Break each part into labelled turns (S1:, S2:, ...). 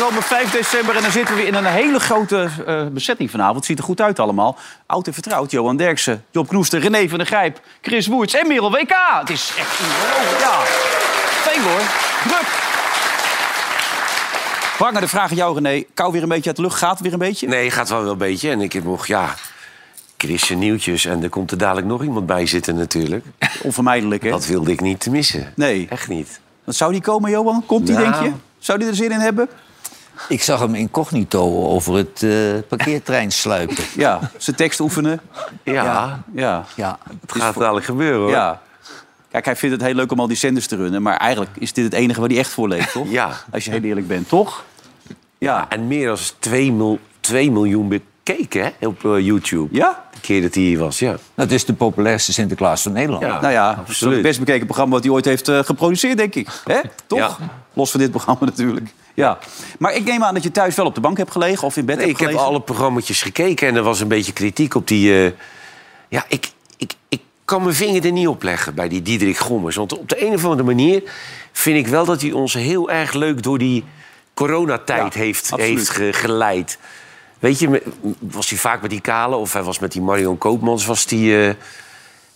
S1: Gekomen, 5 december. En dan zitten we in een hele grote eh, bezetting vanavond. Het ziet er goed uit allemaal. Oud en vertrouwd, Johan Derksen, Job Knoester, René van der Grijp... Chris Woerts en Merel WK. Het is echt ongelooflijk. Ja, veel hoor. Druk. Pranger, de vraag aan jou, René. Kou weer een beetje uit de lucht? Gaat het weer een beetje?
S2: Nee, gaat wel wel een beetje. En ik heb nog, ja, Chrisje nieuwtjes. En er komt er dadelijk nog iemand bij zitten natuurlijk.
S1: Onvermijdelijk, hè?
S2: Dat wilde ik niet missen.
S1: Nee.
S2: Echt niet.
S1: Wat zou die komen, Johan? Komt die,
S2: Nou.
S1: denk je? Zou die er zin in hebben?
S3: Ik zag hem incognito over het eh parkeertrein sluipen.
S1: Ja, zijn tekst oefenen.
S2: Ja,
S3: Ja.
S1: Ja.
S3: Ja,
S2: het gaat dadelijk gebeuren hoor.
S1: Ja. Kijk, hij vindt het heel leuk om al die zenders te runnen. Maar eigenlijk is dit het enige waar hij echt voor leeft, toch?
S2: Ja.
S1: Als je heel eerlijk bent, toch? Ja.
S2: En meer dan 2, mil, 2 miljoen bekeken hè, op eh, YouTube.
S1: Ja?
S2: Keer dat hij hier was, ja.
S3: dat is de populairste Sinterklaas van Nederland.
S2: Ja.
S1: Nou ja,
S2: absoluut.
S1: het best bekeken programma wat hij ooit heeft eh, geproduceerd, denk ik. Hè? Toch?
S2: Ja.
S1: Los van dit programma natuurlijk. Ja. Maar ik neem aan dat je thuis wel op de bank hebt gelegen of in bed
S2: Nee,
S1: hebt
S2: ik heb
S1: gelegen.
S2: alle programma's gekeken en er was een beetje kritiek op die... eh, Ja, ik, ik, ik kan mijn vinger er niet op leggen bij die Diederik Gommers. Want op de een of andere manier vind ik wel dat hij ons heel erg leuk door die coronatijd
S1: Ja,
S2: heeft,
S1: absoluut.
S2: heeft ge- geleid. Weet je, was hij vaak met die Kale of hij was met die Marion Koopmans. Was die, eh,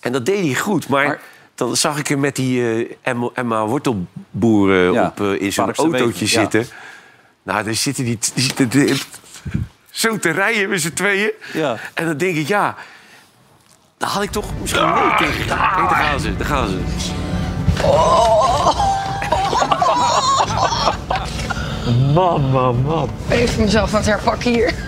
S2: en dat deed hij goed, maar...
S1: Maar-
S2: Dan zag ik hem met die eh, Emma, Emma Wortelboer eh,
S1: Ja,
S2: op, in
S1: Parkse
S2: autootje
S1: ja.
S2: zitten. Nou, dan zitten die, die zitten die- zo te rijden met z'n tweeën.
S1: Ja.
S2: En dan denk ik, ja, daar had ik toch misschien nee tegen. Kijk, daar gaan ze, daar gaan ze. Man, man, man.
S4: Even mezelf uit herpakken hier.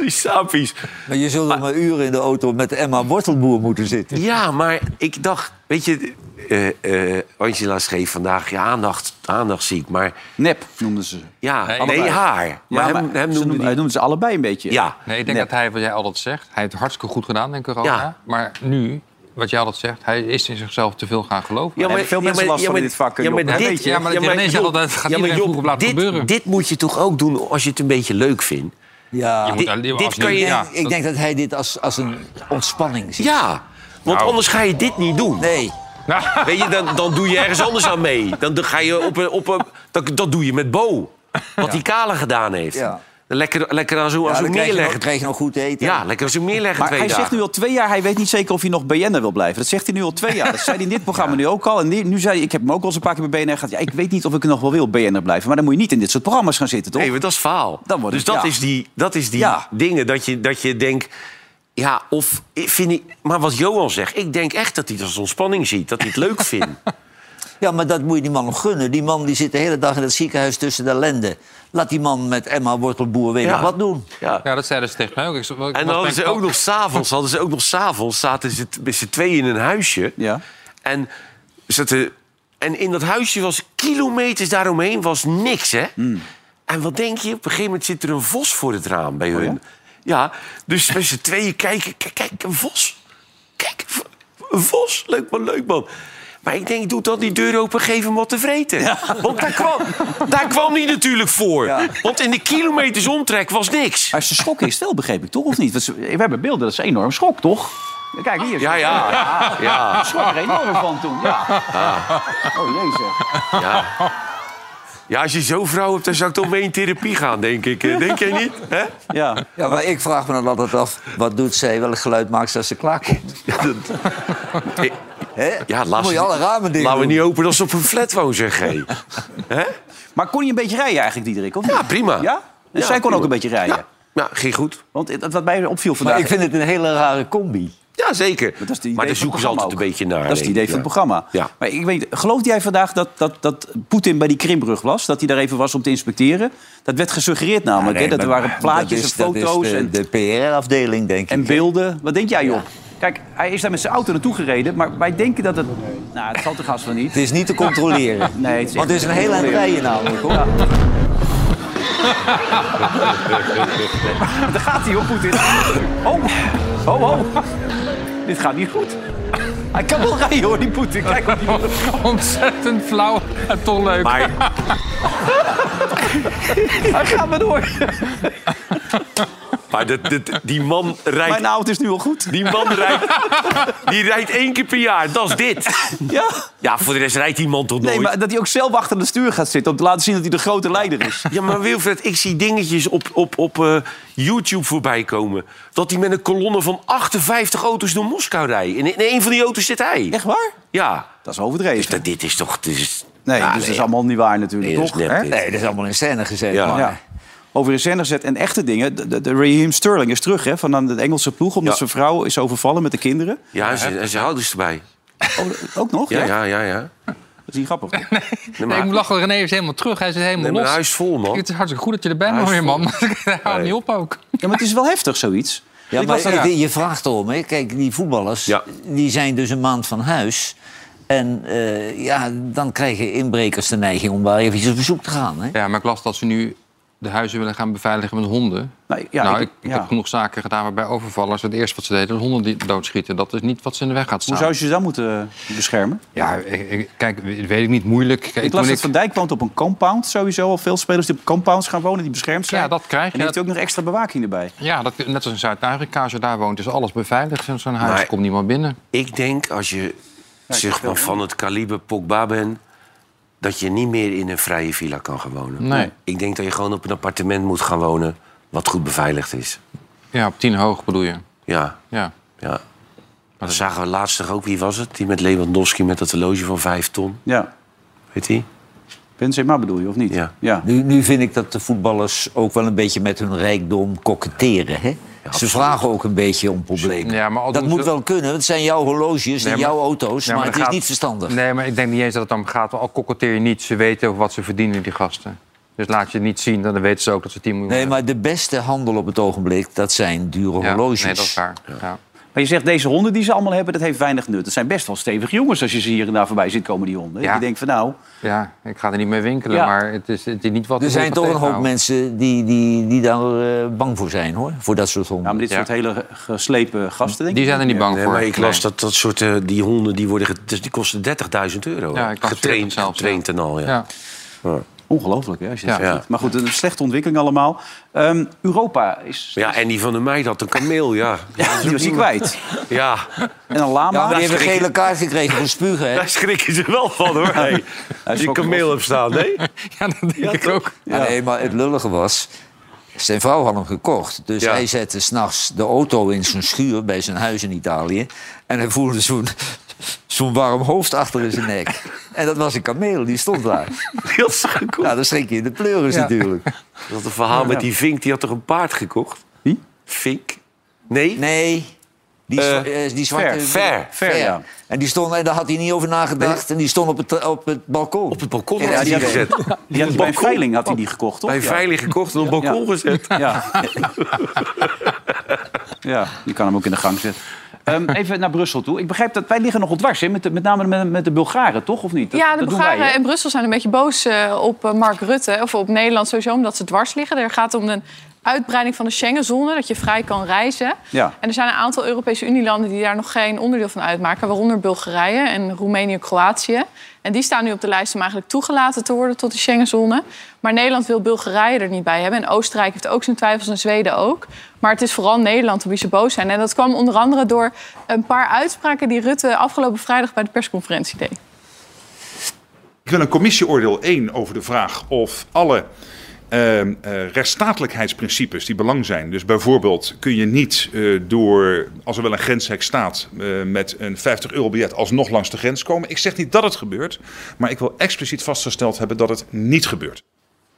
S2: Die sapies.
S3: Maar je zult nog maar uren in de auto met Emma Wortelboer moeten zitten.
S2: Ja, maar ik dacht, weet je, eh, eh, Angela schreef vandaag, ja, aandacht, aandacht ziek. Maar
S1: Nep noemden ze.
S2: ja, nee,
S1: allebei.
S2: haar.
S1: Ja,
S2: Maar hem, hem
S1: ze
S2: noemde die-
S1: hij noemde ze allebei een beetje.
S2: Ja,
S5: Nee, ik denk
S1: Nep.
S5: dat hij, wat jij altijd zegt, hij heeft het hartstikke goed gedaan in corona.
S2: Ja.
S5: Maar nu, wat jij altijd zegt, hij is in zichzelf te veel gaan geloven.
S2: Ja,
S1: hebben veel mensen last van in dit vak,
S2: Ja, maar dit,
S1: Weet je.
S5: Ja, maar dat zegt altijd, gaat
S2: ja, maar
S5: iedereen vroeg of laat
S2: dit,
S5: gebeuren.
S2: Dit moet je toch ook doen als je het een beetje leuk vindt?
S3: Ja,
S2: dit- kan je-
S5: ja,
S3: ik denk dat hij dit als, als een ontspanning ziet.
S2: Ja, want
S5: Nou.
S2: anders ga je dit niet doen.
S3: Nee,
S2: Weet je, dan, dan doe je ergens anders aan mee. Dan, dan ga je op een, op een, dat, dat doe je met Bo. Wat die Kale gedaan heeft.
S3: Ja.
S2: Lekker, lekker aan zo'n
S3: ja,
S2: zo
S3: dan nog,
S2: neerleggen.
S3: krijg je nog goed eten.
S2: Ja, lekker als een neerleggen
S1: Maar
S2: twee
S1: hij
S2: dagen.
S1: zegt nu al twee jaar, hij weet niet zeker of hij nog BN'er wil blijven. Dat zegt hij nu al twee jaar. Dat zei hij in dit programma nu ook al. En nu, zei hij, ik heb hem ook al eens een paar keer bij BNR gehad. Ja, ik weet niet of ik nog wel wil BN'er blijven. Maar dan moet je niet in dit soort programma's gaan zitten, toch?
S2: Nee, maar dat is faal.
S1: Dan wordt
S2: dus
S1: het-
S2: dat,
S1: ja.
S2: is die, dat is die
S1: Ja.
S2: dingen dat je, dat je denkt... Ja, of ik vind ik... Maar wat Johan zegt, ik denk echt dat hij het als ontspanning ziet. Dat hij het leuk vindt.
S3: Ja, maar dat moet je die man nog gunnen. Die man die zit de hele dag in het ziekenhuis tussen de ellende. Laat die man met Emma Wortelboer weer
S2: Ja.
S3: nog wat doen.
S2: Ja.
S5: Ja, dat zeiden ze tegen mij ook. Ik, ik
S2: En dan hadden ze ook nog s'avonds, hadden ze ook nog s'avonds, zaten ze met z'n tweeën in een huisje.
S1: Ja.
S2: En, zaten, en in dat huisje was kilometers daaromheen was niks, hè? En wat denk je? Op een gegeven moment zit er een vos voor het raam bij hun. ja? dus met z'n tweeën kijken. Kijk, kijk, een vos. Kijk, een vos. Leuk man, leuk man. Maar ik denk, doe dan die deur open, geef hem wat te vreten. Want daar kwam, daar kwam hij natuurlijk voor.
S1: Ja.
S2: Want in de kilometers omtrek was niks.
S1: Maar ze schrokken is wel, begreep ik toch, of niet? We hebben beelden, dat is een enorm schok, toch? Kijk, hier.
S2: Ja, ja. ja.
S1: Ik schrok er enorm van toen, ja. Oh, jezus.
S2: Ja. Ja, als je zo'n vrouw hebt, dan zou ik toch mee in therapie gaan, denk ik. Eh, Denk jij niet? Hè?
S1: Ja.
S3: Ja, maar ik vraag me dan altijd af, wat doet zij, welk geluid maakt ze als ze klaarkomt?
S2: Eh,
S3: Hè?
S2: Ja,
S3: Dan
S2: laat
S3: moet je alle ramen dicht
S2: Laten we niet open als ze op een flat woont, zeg hé. Hè?
S1: Maar kon je een beetje rijden eigenlijk, Diederik? Of niet?
S2: Ja, prima.
S1: Ja? Dus
S2: Ja,
S1: zij kon
S2: prima.
S1: ook een beetje rijden?
S2: Ja, ja, ging goed.
S1: Want het- wat mij opviel vandaag...
S3: Maar ik vind het een hele rare combi.
S2: Ja, zeker.
S1: Dat is het idee
S2: maar daar
S1: van
S2: zoeken ze altijd een
S1: programma
S2: beetje naar.
S1: Dat is het
S2: denk
S1: idee
S2: ik.
S1: van het programma.
S2: Ja.
S1: Maar ik weet, geloofde jij vandaag dat, dat, dat Poetin bij die Krimbrug was? Dat hij daar even was om te inspecteren? Dat werd gesuggereerd namelijk. hè? Dat er waren plaatjes en foto's
S3: de,
S1: en,
S3: de PR-afdeling, denk
S1: en
S3: ik.
S1: beelden. Wat denk jij, Job? Kijk, hij is daar met zijn auto naartoe gereden. Maar wij denken dat het... Nou, het valt de gas van niet.
S3: Het is niet te controleren.
S1: Nee, het is
S3: Want het is een
S1: te
S3: eind rijden namelijk, hoor.
S1: Daar gaat hij op, Poetin. Oh, oh, oh. Dit gaat niet goed. Hij kan wel rijden, hoor, die Poetin. Kijk op die...
S5: Ontzettend flauw en toch leuk.
S2: Maar
S1: Hij gaat maar door.
S2: Maar dat- dat- die man rijdt...
S1: Mijn auto is nu al goed.
S2: Die man rijdt, die rijdt één keer per jaar. Dat is dit.
S1: Ja.
S2: Ja, voor de rest rijdt die man toch nooit.
S1: Nee, maar dat hij ook zelf achter het stuur gaat zitten... om te laten zien dat hij de grote leider is.
S2: Ja, maar Wilfred, ik zie dingetjes op, op, op eh, YouTube voorbij komen. Dat hij met een kolonne van 58 auto's door Moskou rijdt. En in een van die auto's zit hij.
S1: Echt waar?
S2: Ja.
S1: Dat is overdreven.
S2: Dus dat, dit is toch... Dit is,
S1: Nee,
S2: Ja,
S1: dus dat is allemaal niet waar natuurlijk,
S2: Nee, dat is
S1: toch?
S2: nep,
S1: Hè?
S2: dit.
S3: Nee, dat is allemaal in scène gezet.
S2: Ja.
S3: maar-
S1: Ja. Over in scène gezet en echte dingen. De, de, de Raheem Sterling is terug hè, van aan de Engelse ploeg... omdat
S2: Ja.
S1: zijn vrouw is overvallen met de kinderen.
S2: Ja, en zijn- en zijn ouders erbij.
S1: Oh, ook nog?
S2: Ja,
S1: Ja,
S2: ja, ja. ja.
S1: Dat is niet grappig.
S2: Nee,
S5: Nee,
S2: maar,
S5: ik moet lachen, René is helemaal terug. Hij zit helemaal
S2: nee,
S5: los.
S2: huis vol, man.
S5: Het is hartstikke goed dat je er bent, hoor, man. Hij houdt
S2: Nee.
S5: niet op ook.
S1: Ja, maar het is wel heftig, zoiets.
S3: Ja,
S1: Ik
S3: maar je- je vraagt erom. Hè. Kijk, die voetballers
S2: Ja.
S3: die zijn dus een maand van huis. En eh, ja, dan krijgen inbrekers de neiging om daar eventjes op bezoek te gaan. Hè.
S5: Ja, maar ik las dat ze nu de huizen willen gaan beveiligen met honden.
S1: Nou, ja,
S5: nou,
S1: ik-
S5: ik, ik
S1: ja.
S5: heb genoeg zaken gedaan waarbij overvallers... het eerste wat ze deden, was honden die doodschieten. Dat is niet wat ze in de weg gaat staan.
S1: Hoe zou je ze dan moeten beschermen?
S5: Ja, ik, ik- kijk, weet ik niet, moeilijk. Kijk,
S1: Ik las dat Van Dijk woont op een compound sowieso. Al veel spelers die op compounds gaan wonen, die beschermd zijn.
S5: Ja, dat krijg je.
S1: En die heeft ook nog extra bewaking erbij.
S5: Ja, dat, net als in Zuid-Afrika, als je daar woont, is alles beveiligd. In zo'n huis
S2: Maar-
S5: komt niemand binnen.
S2: Ik denk, als je zeg
S1: wel,
S2: maar, van het kaliber Pogba bent... dat je niet meer in een vrije villa kan gaan wonen.
S5: Nee.
S2: Ik denk dat je gewoon op een appartement moet gaan wonen... wat goed beveiligd is.
S5: Ja, op tien hoog bedoel je.
S2: Ja,
S5: Ja.
S2: ja. Dat zagen we laatst toch ook, wie was het? Die met Lewandowski met dat horloge van vijf ton.
S1: Ja.
S2: Weet die?
S1: Benzema bedoel je, of niet?
S2: Ja.
S1: ja.
S3: Nu, nu vind ik dat de voetballers ook wel een beetje met hun rijkdom koketteren. Hè? Ze vragen ook een beetje om problemen.
S5: Ja, maar al
S3: dat moet
S5: ze-
S3: wel kunnen. want Het zijn jouw horloges
S5: Nee,
S3: en jouw auto's. Maar,
S5: maar
S3: het is niet verstandig.
S5: Nee, maar ik denk niet eens dat het om gaat. Al koketteer je niet, ze weten wat ze verdienen, die gasten. Dus laat je het niet zien, dan weten ze ook dat ze 10 miljoen
S3: Nee, maar de beste handel op het ogenblik, dat zijn dure horloges.
S5: Nee, dat is waar. Ja.
S1: Maar je zegt, deze honden die ze allemaal hebben, dat heeft weinig nut. Het zijn best wel stevige jongens als je ze hier en daar voorbij ziet komen, die honden.
S5: Ja.
S1: Je denkt van nou,
S5: ja, ik ga er niet mee winkelen,
S1: Ja.
S5: maar het is, het is niet wat...
S3: Er
S5: de
S3: zijn toch een hoop mensen die, die, die daar eh, bang voor zijn, hoor. Voor dat soort honden.
S1: ja, maar dit
S5: Ja.
S1: soort hele geslepen gasten, denk
S5: Die zijn er niet bang voor.
S2: maar ik las dat dat soort eh, die honden die worden dus die kosten 30.000 euro.
S5: Ja, ik
S2: getraind,
S5: 40 zelfs,
S2: getraind en al. Ja.
S5: Ja.
S1: Ongelooflijk, hè, als je dat
S5: Ja.
S1: Maar goed, een slechte ontwikkeling allemaal. Ehm, Europa is...
S2: Ja, en die van de meid had een kameel, ja.
S1: Ja, die was hij kwijt.
S2: Ja,
S1: En een lama.
S3: Ja, die heeft een gele kaart gekregen voor spugen, hè?
S2: daar schrikken ze wel van, hoor. Hey. Als je
S1: wel
S2: een kameel hebt staan, nee?
S5: Ja, dat denk ik ook.
S3: Ja, nee, maar het lullige was... Zijn vrouw had hem gekocht. Dus
S2: Ja.
S3: hij zette s'nachts de auto in zijn schuur bij zijn huis in Italië. En hij voelde zo'n zo'n warm hoofd achter in zijn nek. En dat was een kameel, die stond daar.
S2: Die had ze gekocht.
S3: Nou, dan schrik je in de pleuris
S5: Ja.
S3: natuurlijk.
S2: Dat een verhaal met die vink, die had toch een paard gekocht?
S1: Wie?
S2: Vink? Nee?
S3: Nee, die,
S2: Eh,
S3: eh, die zwarte...
S2: Ver,
S1: Ver, ja.
S3: En, die stond, en daar had hij niet over nagedacht. En die stond op het, op het balkon.
S2: Op het balkon
S3: Ja,
S2: had hij
S3: die
S2: die
S3: had-
S2: gezet.
S1: Die had hij bij een veiling had hij die gekocht, toch?
S2: Bij
S1: Ja.
S2: Veilig gekocht en op het balkon
S1: Ja.
S2: gezet.
S1: Ja. ja, je kan hem ook in de gang zetten. Ehm, even naar Brussel toe. Ik begrijp dat wij liggen nogal dwars, hè? Met, de, met name met, met de Bulgaren, toch? Of niet? Dat,
S4: ja, de
S1: dat doen wij,
S4: Bulgaren
S1: hè?
S4: en Brussel zijn een beetje boos eh, op eh, Mark Rutte. Of op Nederland sowieso, omdat ze dwars liggen. Er gaat om een uitbreiding van de Schengenzone, dat je vrij kan reizen.
S1: Ja.
S4: En er zijn een aantal Europese Unielanden die daar nog geen onderdeel van uitmaken. Waaronder Bulgarije en Roemenië, Kroatië. En die staan nu op de lijst om eigenlijk toegelaten te worden tot de Schengenzone. Maar Nederland wil Bulgarije er niet bij hebben. En Oostenrijk heeft ook zijn twijfels en Zweden ook. Maar het is vooral Nederland op wie ze boos zijn. En dat kwam onder andere door een paar uitspraken die Rutte afgelopen vrijdag bij de persconferentie deed.
S6: Ik wil een commissieoordeel 1 over de vraag of alle ehm, eh, rechtsstatelijkheidsprincipes die belang zijn. Dus bijvoorbeeld kun je niet eh, door, als er wel een grenshek staat, eh, met een 50 euro biljet alsnog langs de grens komen. Ik zeg niet dat het gebeurt, maar ik wil expliciet vastgesteld hebben dat het niet gebeurt.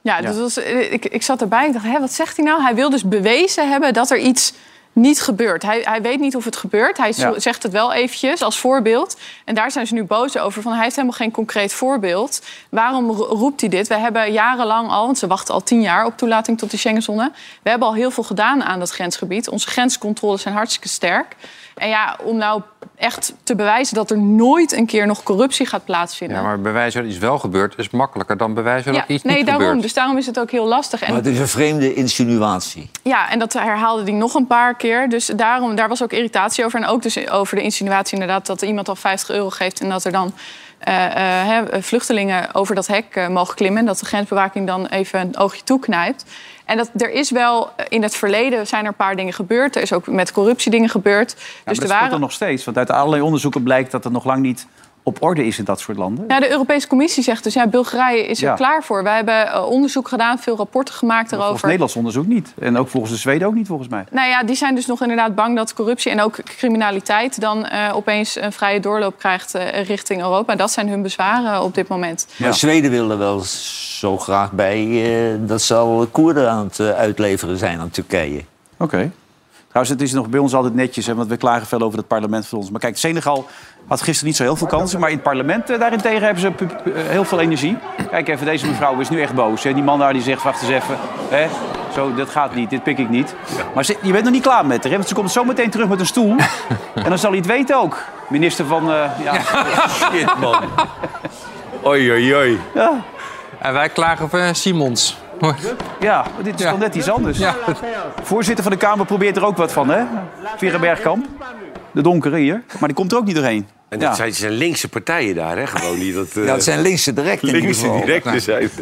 S4: Ja, dat was, eh, ik, ik zat erbij en ik dacht, hè, wat zegt hij nou? Hij wil dus bewezen hebben dat er iets niet gebeurt. Hij, hij weet niet of het gebeurt. Hij
S1: Ja.
S4: zegt het wel eventjes als voorbeeld. En daar zijn ze nu boos over. Van, hij heeft helemaal geen concreet voorbeeld. Waarom ro- roept hij dit? We hebben jarenlang al, want ze wachten al tien jaar op toelating tot de Schengenzone. We hebben al heel veel gedaan aan dat grensgebied. Onze grenscontroles zijn hartstikke sterk. En ja, om nou echt te bewijzen dat er nooit een keer nog corruptie gaat plaatsvinden.
S5: Ja, maar bewijzen dat iets wel gebeurt is makkelijker dan bewijzen
S4: Ja,
S5: dat iets
S4: nee,
S5: niet
S4: daarom.
S5: gebeurt.
S4: Dus daarom is het ook heel lastig. En
S3: Maar het is een vreemde insinuatie.
S4: Ja, en dat herhaalde hij nog een paar keer. Dus daarom, daar was ook irritatie over. En ook dus over de insinuatie inderdaad dat iemand al 50 euro geeft... en dat er dan vluchtelingen over dat hek eh, mogen klimmen. En dat de grensbewaking dan even een oogje toeknijpt. En dat, er is wel, eh, in het verleden zijn er een paar dingen gebeurd. Er is ook met corruptie dingen gebeurd.
S1: Ja, maar
S4: dus
S1: dat
S4: er waren
S1: er nog steeds. Want uit allerlei onderzoeken blijkt dat het nog lang niet op orde is in dat soort landen.
S4: Ja, de Europese Commissie zegt dus, ja, Bulgarije is er
S1: Ja.
S4: klaar voor. Wij hebben eh, onderzoek gedaan, veel rapporten gemaakt
S1: Volgens
S4: daarover.
S1: Nederlands onderzoek niet. En ook volgens de Zweden ook niet, volgens mij.
S4: Nou ja, die zijn dus nog inderdaad bang dat corruptie en ook criminaliteit dan eh, opeens een vrije doorloop krijgt eh, richting Europa. Dat zijn hun bezwaren op dit moment.
S3: Maar Zweden wil er wel zo graag bij dat ze al Koerden aan het uitleveren zijn aan Turkije.
S1: Oké. Trouwens, het is nog bij ons altijd netjes, hè, want we klagen veel over het parlement van ons. Maar kijk, Senegal had gisteren niet zo heel veel kansen. Maar in het parlement eh, daarentegen hebben ze eh, heel veel energie. Kijk even, deze mevrouw is nu echt boos. Hè. Die man daar die zegt, wacht eens even. Hè, zo, dat gaat niet, dit pik ik niet. Maar ze- je bent nog niet klaar met haar, hè, want ze komt zo meteen terug met een stoel. en dan zal hij het weten ook. Minister van... eh, ja.
S2: Shit, man. Oei, oei, oei.
S1: Ja.
S5: En wij klagen over Simons.
S1: ja, dit is
S5: Ja.
S1: toch net iets anders.
S5: Ja.
S1: Voorzitter van de Kamer probeert er ook wat van, hè? Vera Bergkamp. De donkere hier. Maar die komt er ook niet doorheen.
S2: En dat
S1: Ja.
S2: zijn, zijn linkse partijen daar, hè? Gewoon die dat... eh,
S3: Ja, het zijn linkse direct in ieder
S2: linkse
S3: geval.
S2: directe zijn.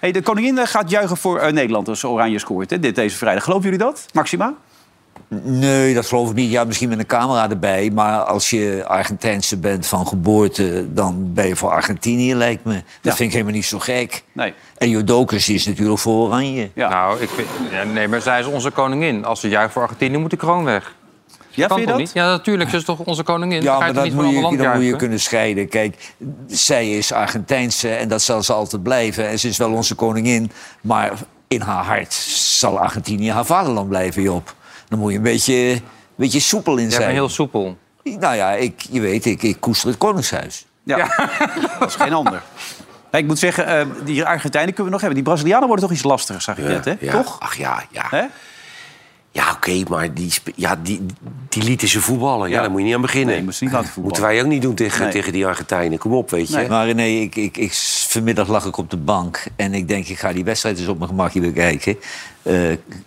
S1: Hey, de koningin eh, gaat juichen voor eh, Nederland als Oranje scoort hè, dit, deze vrijdag. Geloven jullie dat, Maxima?
S3: Nee, dat geloof ik niet. Ja, misschien met een camera erbij. Maar als je Argentijnse bent van geboorte, dan ben je voor Argentinië, lijkt me. Dat
S1: Ja.
S3: vind ik helemaal niet zo gek.
S1: Nee.
S3: En Jodokus is natuurlijk voor Oranje.
S1: Ja,
S5: Nou, ik vind, ja, nee, maar zij is onze koningin. Als ze juicht voor Argentinië, moet de kroon weg.
S1: Ja
S5: Kan
S1: vind je dat?
S5: niet? Ja, natuurlijk. Ze is toch onze koningin?
S3: Ja, maar dat
S5: niet voor
S3: moet
S5: een
S3: je, dan moet je kunnen scheiden. Kijk, zij is Argentijnse en dat zal ze altijd blijven. En ze is wel onze koningin. Maar in haar hart zal Argentinië haar vaderland blijven, Job. Dan moet je een beetje, een beetje soepel in zijn.
S5: heel soepel.
S3: Nou ja, ik, je weet, ik, ik koester het koningshuis.
S1: Ja. dat is geen ander. Nee, ik moet zeggen, eh, die Argentijnen kunnen we nog hebben. Die Brazilianen worden toch iets lastiger, zag ik net, hè?
S2: Ja.
S1: Toch?
S2: Ach ja, ja.
S1: Hè?
S2: Ja, oké, maar die, ja, die, die lieten ze voetballen. Ja,
S1: Ja.
S2: daar moet je niet aan beginnen.
S1: Nee, je moet ze niet laten voetballen.
S2: Moeten wij ook niet doen tegen,
S1: Nee.
S2: tegen die Argentijnen. Kom op, weet je.
S1: Nee.
S3: Maar nee, ik, ik, ik, vanmiddag lag ik op de bank en ik denk, ik ga die wedstrijd eens op mijn gemakje bekijken. Eh,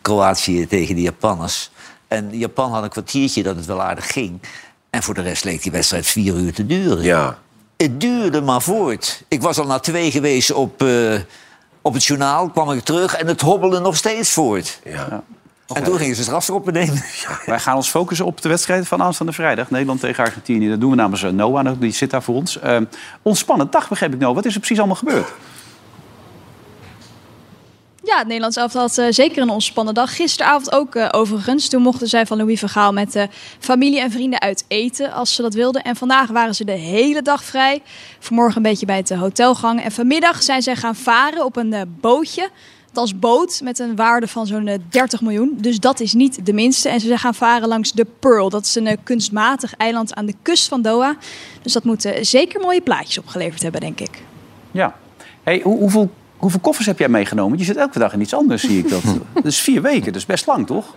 S3: Kroatië tegen de Japanners. En Japan had een kwartiertje dat het wel aardig ging. En voor de rest leek die wedstrijd vier uur te duren.
S2: Ja.
S3: Het duurde maar voort. Ik was al naar twee geweest op, eh, op het journaal, kwam ik terug en het hobbelde nog steeds voort.
S2: ja.
S3: En toen gingen ze strafschoppen nemen.
S1: Wij gaan ons focussen op de wedstrijd van aanstaande vrijdag. Nederland tegen Argentinië. Dat doen we namens eh, Noah, die zit daar voor ons. Eh ontspannend dag, begreep ik nou. Wat is er precies allemaal gebeurd?
S7: Ja, het Nederlands elftal had eh, zeker een ontspannen dag. Gisteravond ook eh, overigens. Toen mochten zij van Louis van Gaal met eh, familie en vrienden uit eten als ze dat wilden. En vandaag waren ze de hele dag vrij. Vanmorgen een beetje bij het hotel gehangen. En vanmiddag zijn zij gaan varen op een eh, bootje. Als boot met een waarde van zo'n eh, 30 miljoen. Dus dat is niet de minste. En ze gaan varen langs de Pearl. Dat is een eh, kunstmatig eiland aan de kust van Doha. Dus dat moet eh, zeker mooie plaatjes opgeleverd hebben, denk ik.
S1: Ja. Hey, hoe, hoeveel, hoeveel koffers heb jij meegenomen? Je zit elke dag in iets anders, zie ik dat. Dus vier weken, is best lang, toch?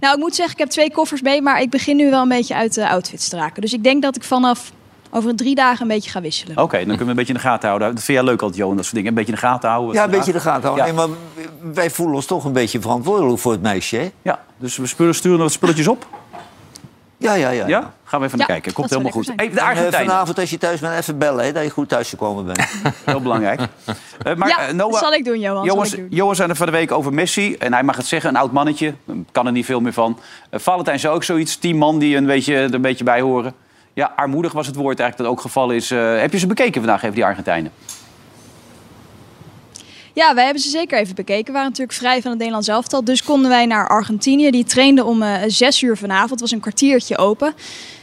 S7: Nou, ik moet zeggen, ik heb twee koffers mee, maar ik begin nu wel een beetje uit de outfits te raken. Dus ik denk dat ik vanaf over drie dagen een beetje ga wisselen.
S1: Oké, dan kunnen we een beetje in de gaten houden. Dat vind jij leuk altijd, Johan, dat soort dingen. Een beetje in de gaten houden.
S3: Ja, een beetje de gaten houden.
S1: Ja.
S3: Nee, maar wij voelen ons toch een beetje verantwoordelijk voor het meisje, hè?
S1: Ja, dus we spullen, sturen wat spulletjes op.
S3: Ja, ja, ja.
S1: Ja? Gaan we even naar
S7: Ja,
S1: kijken. Komt
S7: dat
S1: helemaal
S7: zou
S1: goed. Even de
S3: En, eh,
S1: Argentijnen.
S3: vanavond als je thuis bent, even bellen, hè, dat je goed thuis gekomen bent.
S1: Heel belangrijk. Eh, maar,
S7: ja,
S1: eh,
S7: dat
S1: Noah,
S7: zal ik doen, Johan.
S1: Johan,
S7: ik doen.
S1: Johan zei er van de week over Messi. En hij mag het zeggen, een oud mannetje. Kan er niet veel meer van. Uh, Valentijn zei ook zoiets. Tien man die een beetje, er een beetje bij horen. Ja, armoedig was het woord eigenlijk dat ook gevallen is. Eh, heb je ze bekeken vandaag even, die Argentijnen?
S7: Ja, wij hebben ze zeker even bekeken. We waren natuurlijk vrij van het Nederlands elftal. Dus konden wij naar Argentinië. Die trainde om eh, zes uur vanavond. Het was een kwartiertje open.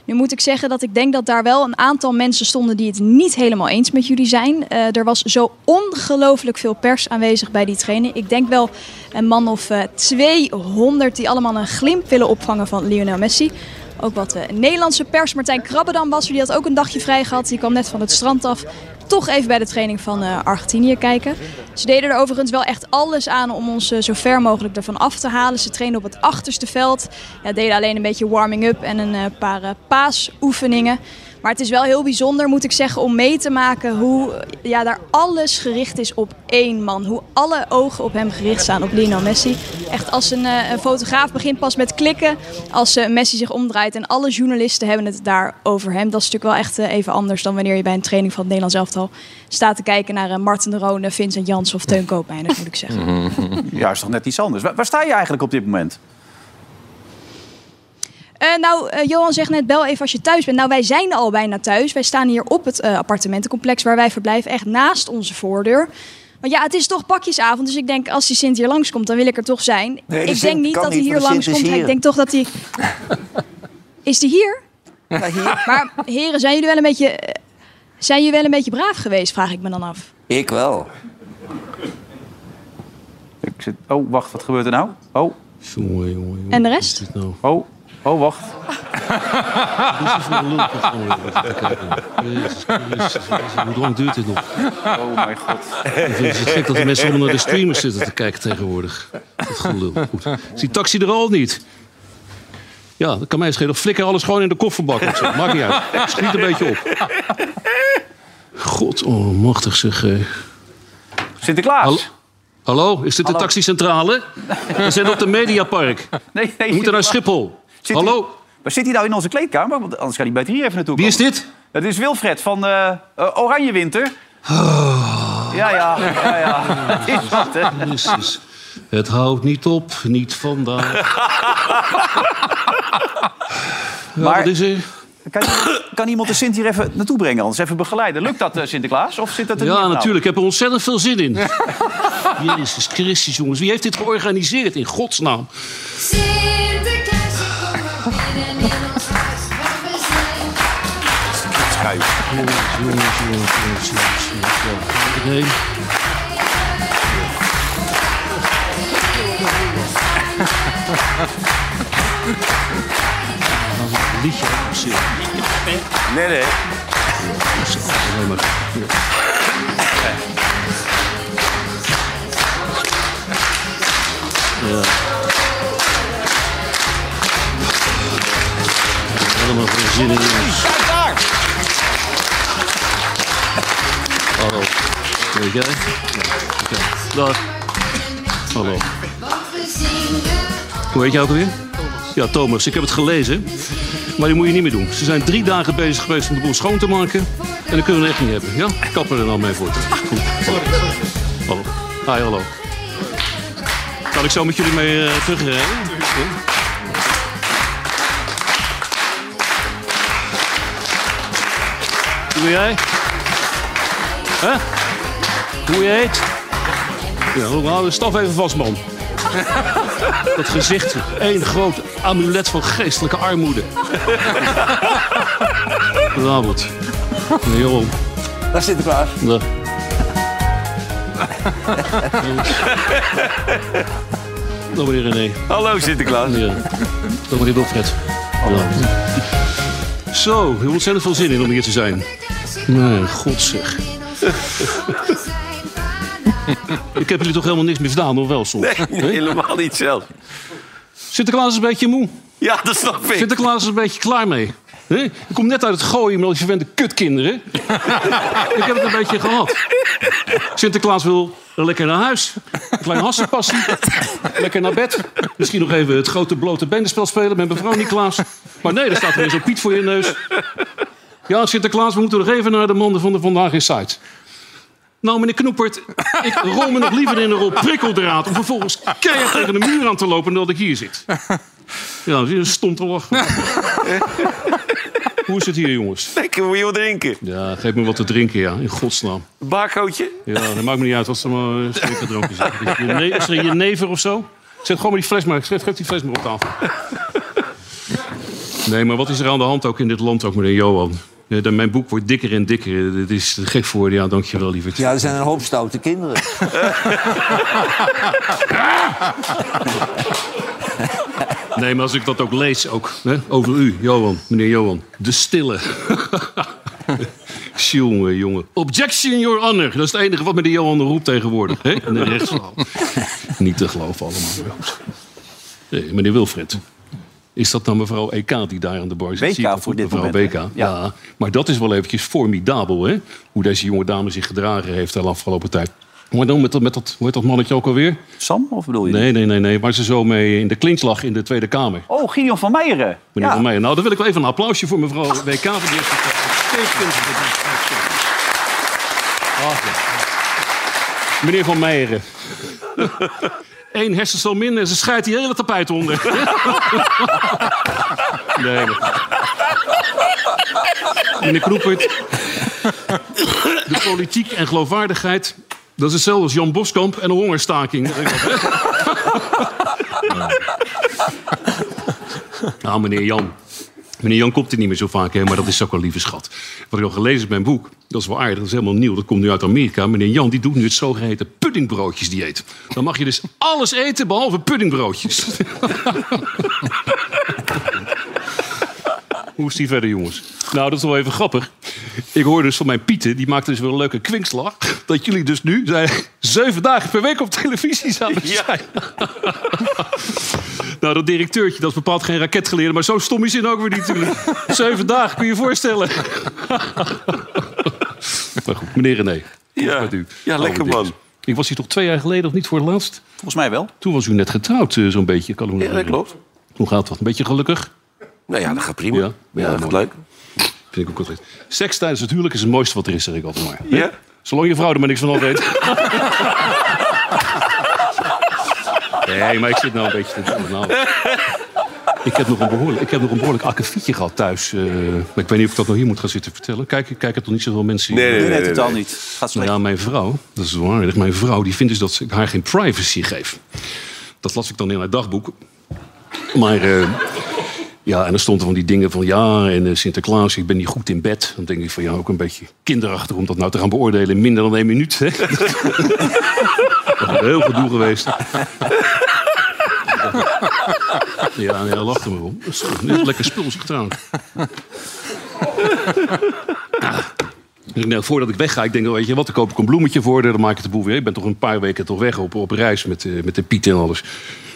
S7: Nu moet ik zeggen dat ik denk dat daar wel een aantal mensen stonden die het niet helemaal eens met jullie zijn. Eh, er was zo ongelooflijk veel pers aanwezig bij die training. Ik denk wel een man of eh 200 die allemaal een glimp willen opvangen van Lionel Messi. Ook wat eh, Nederlandse pers. Martijn Krabbedam was er, die had ook een dagje vrij gehad. Die kwam net van het strand af. Toch even bij de training van eh, Argentinië kijken. Ze deden er overigens wel echt alles aan om ons eh, zo ver mogelijk ervan af te halen. Ze trainden op het achterste veld. Ja, deden alleen een beetje warming-up en een paar paasoefeningen. Maar het is wel heel bijzonder, moet ik zeggen, om mee te maken hoe ja, daar alles gericht is op één man. Hoe alle ogen op hem gericht staan, op Lionel Messi. Echt als een, eh, fotograaf begint pas met klikken als eh, Messi zich omdraait. En alle journalisten hebben het daar over hem. Dat is natuurlijk wel echt eh, even anders dan wanneer je bij een training van het Nederlands elftal staat te kijken naar Martin de Roon, Vincent Jans of Teun Koopmeiners, moet ik zeggen.
S1: Ja, is toch net iets anders. Waar, waar sta je eigenlijk op dit moment?
S7: Eh, nou, eh, Johan zegt net, bel even als je thuis bent. Nou, wij zijn al bijna thuis. Wij staan hier op het eh, appartementencomplex waar wij verblijven, echt naast onze voordeur. Want ja, het is toch pakjesavond, dus ik denk als die Sint hier langskomt, dan wil ik er toch zijn.
S3: Nee, de
S7: ik denk niet dat hij hier langskomt. Ik denk toch dat hij... Is die hier?
S3: Ja, hier.
S7: Maar heren, zijn jullie wel een beetje... Zijn jullie wel een beetje braaf geweest, vraag ik me dan af.
S3: Ik wel.
S1: Ik zit... Oh, wacht, wat gebeurt er nou? Oh,
S8: Jongen, jongen, jongen.
S7: En de rest?
S8: nou?
S1: oh, oh, wacht.
S8: Dit is voor een lulprogramma. Even kijken. Jezus Christus, Hoe lang duurt dit nog?
S1: Oh, mijn god.
S8: Ik vind het gek dat de mensen allemaal naar de streamers zitten te kijken tegenwoordig. Dat gelul. Goed. Is die taxi er al niet? Ja, dat kan mij schelen. Flikker alles gewoon in de kofferbak. of zo. Maakt niet uit. Schiet een beetje op. God, oh, machtig zeg. eh.
S1: Sinterklaas.
S8: Hallo? Hallo, is dit de taxicentrale? We zijn op de Mediapark.
S1: Nee, nee.
S8: We moeten naar. Schiphol.
S1: Zit
S8: Hallo,
S1: Waar zit hij nou in onze kleedkamer? Want anders kan hij beter hier even naartoe
S8: wie is dit?
S1: Het is Wilfred van eh, eh, Oranje Winter.
S8: Ah.
S1: Ja, ja, ja, ja. Het is wat, hè.
S8: Jezus. Het houdt niet op, niet vandaag. Ja,
S1: Maar-
S8: wat is er?
S1: Kan, kan iemand de Sint hier even naartoe brengen? Anders even begeleiden. Lukt dat, eh, Sinterklaas? Of zit dat er niet
S8: Ja,
S1: nou?
S8: natuurlijk. Ik heb er ontzettend veel zin in. Jezus Christus, jongens. Wie heeft dit georganiseerd in godsnaam?
S9: Sinterklaas, zijn.
S8: Jongens, jongens, jongens, jongens, jongens. jongens. Ja, waar moet ik heen? Een liedje opzitten.
S2: Nee, nee.
S8: Alleen maar. Ja. Helemaal geen zin in. jongens. Oké. Dag. Hallo. Hoe heet jij ook alweer? Ja, Thomas. Ik heb het gelezen. Maar die moet je niet meer doen. Ze zijn drie dagen bezig geweest om de boel schoon te maken. En dan kunnen we echt niet hebben. Ja? Kappen er nou mee voor. Goed. Hallo. Hi, hallo. Kan ik zo met jullie mee eh, terugrijden? Ja? Hoe jij? Hè? Hoe je heet? Ja, hou de staf even vast, man. Dat gezicht, één groot amulet van geestelijke armoede. Goedenavond. Nee, Johan.
S3: Daar Sinterklaas.
S8: Dag. Dag meneer René.
S2: Hallo Sinterklaas.
S8: Ja. Dag meneer Wilfred. Ja. Zo, heel ontzettend veel zin in om hier te zijn. Nee, god zeg. Ik heb jullie toch helemaal niks meer gedaan, of wel soms?
S2: Nee, helemaal niet zelf.
S8: Sinterklaas is een beetje moe.
S2: Ja, dat snap ik.
S8: Sinterklaas is een beetje klaar mee. Hè? Ik kom net uit het gooien met al die verwende kutkinderen. ik heb het een beetje gehad. Sinterklaas wil lekker naar huis. Een klein hassenpassie. Lekker naar bed. Misschien nog even het grote blote benenspel spelen met mevrouw Niklaas. Maar nee, er staat weer zo'n Piet voor je neus. Ja, Sinterklaas, we moeten nog even naar de mannen van de Vandaag in Site. Nou, meneer Knoepert, ik rol me nog liever in een rol prikkeldraad... om vervolgens keihard tegen de muur aan te lopen dan dat ik hier zit. Ja, zie je, stom te lachen. Hoe is het hier, jongens?
S2: Lekker, moet je wat drinken?
S8: Ja, geef me wat te drinken, ja. In godsnaam.
S2: Een barcootje?
S8: Ja, dat maakt me niet uit wat er maar uh, drankjes zijn. Is er een jenever of zo? Zet gewoon maar die fles maar. Geef die fles maar op tafel. Nee, maar wat is er aan de hand ook in dit land, ook meneer Johan? Ja, dat- mijn boek wordt dikker en dikker. Dit is te gek voor. Ja, dankjewel, lieverd.
S3: Ja, er zijn een hoop stoute kinderen.
S8: Nee, maar als ik dat ook lees, ook hè, over u, Johan, meneer Johan. De stille. jongen, jongen. Objection, your honor. Dat is het enige wat meneer Johan roept tegenwoordig. Hè? In de rechtszaal. Niet te geloven allemaal. Nee, meneer Wilfred. Is dat dan mevrouw EK die daar aan de bar zit?
S1: WK voor dit
S8: mevrouw
S1: moment,
S8: WK. Ja.
S1: Ja.
S8: Maar dat is wel eventjes formidabel, hè? Hoe deze jonge dame zich gedragen heeft de afgelopen tijd. Maar dan met dat, met dat, hoe heet dat mannetje ook alweer?
S1: Sam, of bedoel je?
S8: Nee, nee, nee, nee. Waar ze zo mee in de clinch lag in de Tweede Kamer.
S1: Oh, Gideon van Meijeren.
S8: Meneer
S1: Ja.
S8: Van Meijer. Nou, dan wil ik wel even een applausje voor mevrouw WK. Voor die heeft. Ach. Meneer Van Meijeren. Eén hersencel minder en ze scheidt die hele tapijt onder. nee, maar... Meneer Kroepert. De politiek en geloofwaardigheid... dat is hetzelfde als Jan Boskamp en een hongerstaking. Nou, meneer Jan. Meneer Jan komt er niet meer zo vaak, hè, maar dat is ook wel lieve schat. Wat ik al gelezen heb in mijn boek, dat is wel aardig, dat is helemaal nieuw. Dat komt nu uit Amerika. Meneer Jan die doet nu het zogeheten puddingbroodjesdieet. Dan mag je dus alles eten behalve puddingbroodjes. Hoe is die verder, jongens? Nou, dat is wel even grappig. Ik hoorde dus van mijn Pieten, die maakte dus weer een leuke kwinkslag... dat jullie dus nu zijn, zeven dagen per week op televisie zouden zijn. Nou, dat directeurtje, dat is bepaald geen raketgeleerde... maar zo stom is hij ook weer niet natuurlijk. Zeven dagen, kun je je voorstellen. maar goed, meneer René.
S2: Ja.
S8: Met u.
S2: Ja, lekker, man.
S8: Ik was hier toch twee jaar geleden, of niet voor het laatst?
S1: Volgens mij wel.
S8: Toen was u net getrouwd, eh, zo'n beetje. Kan
S2: Ja, dat klopt.
S8: Hoe gaat dat? Een beetje gelukkig?
S2: Nou ja, dat gaat prima.
S8: Ja.
S2: Ja,
S8: Ja,
S2: dat gaat leuk.
S8: Vind ik ook altijd. Seks tijdens het huwelijk is het mooiste wat er is, zeg ik altijd maar.
S2: Ja?
S8: Zolang je vrouw er maar niks van af weet. Nee, maar ik zit nou een beetje te doen. Nou, ik heb nog een behoorlijk, ik heb nog een behoorlijk akkefietje gehad thuis. eh, maar ik weet niet of ik dat nog hier moet gaan zitten vertellen. Kijk, kijken toch niet zoveel mensen hier?
S2: Nee,
S1: Nee,
S2: nee,
S1: nee, totaal niet. Gaat
S8: Nou
S1: slecht.
S8: ja, mijn vrouw, dat is aardig. Mijn vrouw die vindt dus dat ik haar geen privacy geef. Dat las ik dan in haar dagboek. Maar eh, ja, en dan stond er van die dingen van ja, en eh, Sinterklaas, ik ben niet goed in bed. Dan denk ik van ja, ook een beetje kinderachtig om dat nou te gaan beoordelen in minder dan één minuut. Hè? dat is heel gedoe geweest. Ja, en hij lachte me om. Dat is, lekker spul, zeg trouwens. Nou, voordat ik wegga, ik denk, weet je wat, dan koop ik een bloemetje voor. Dan maak ik de boel weer. Ik ben toch een paar weken toch weg op, op reis met, eh, met de Piet en alles.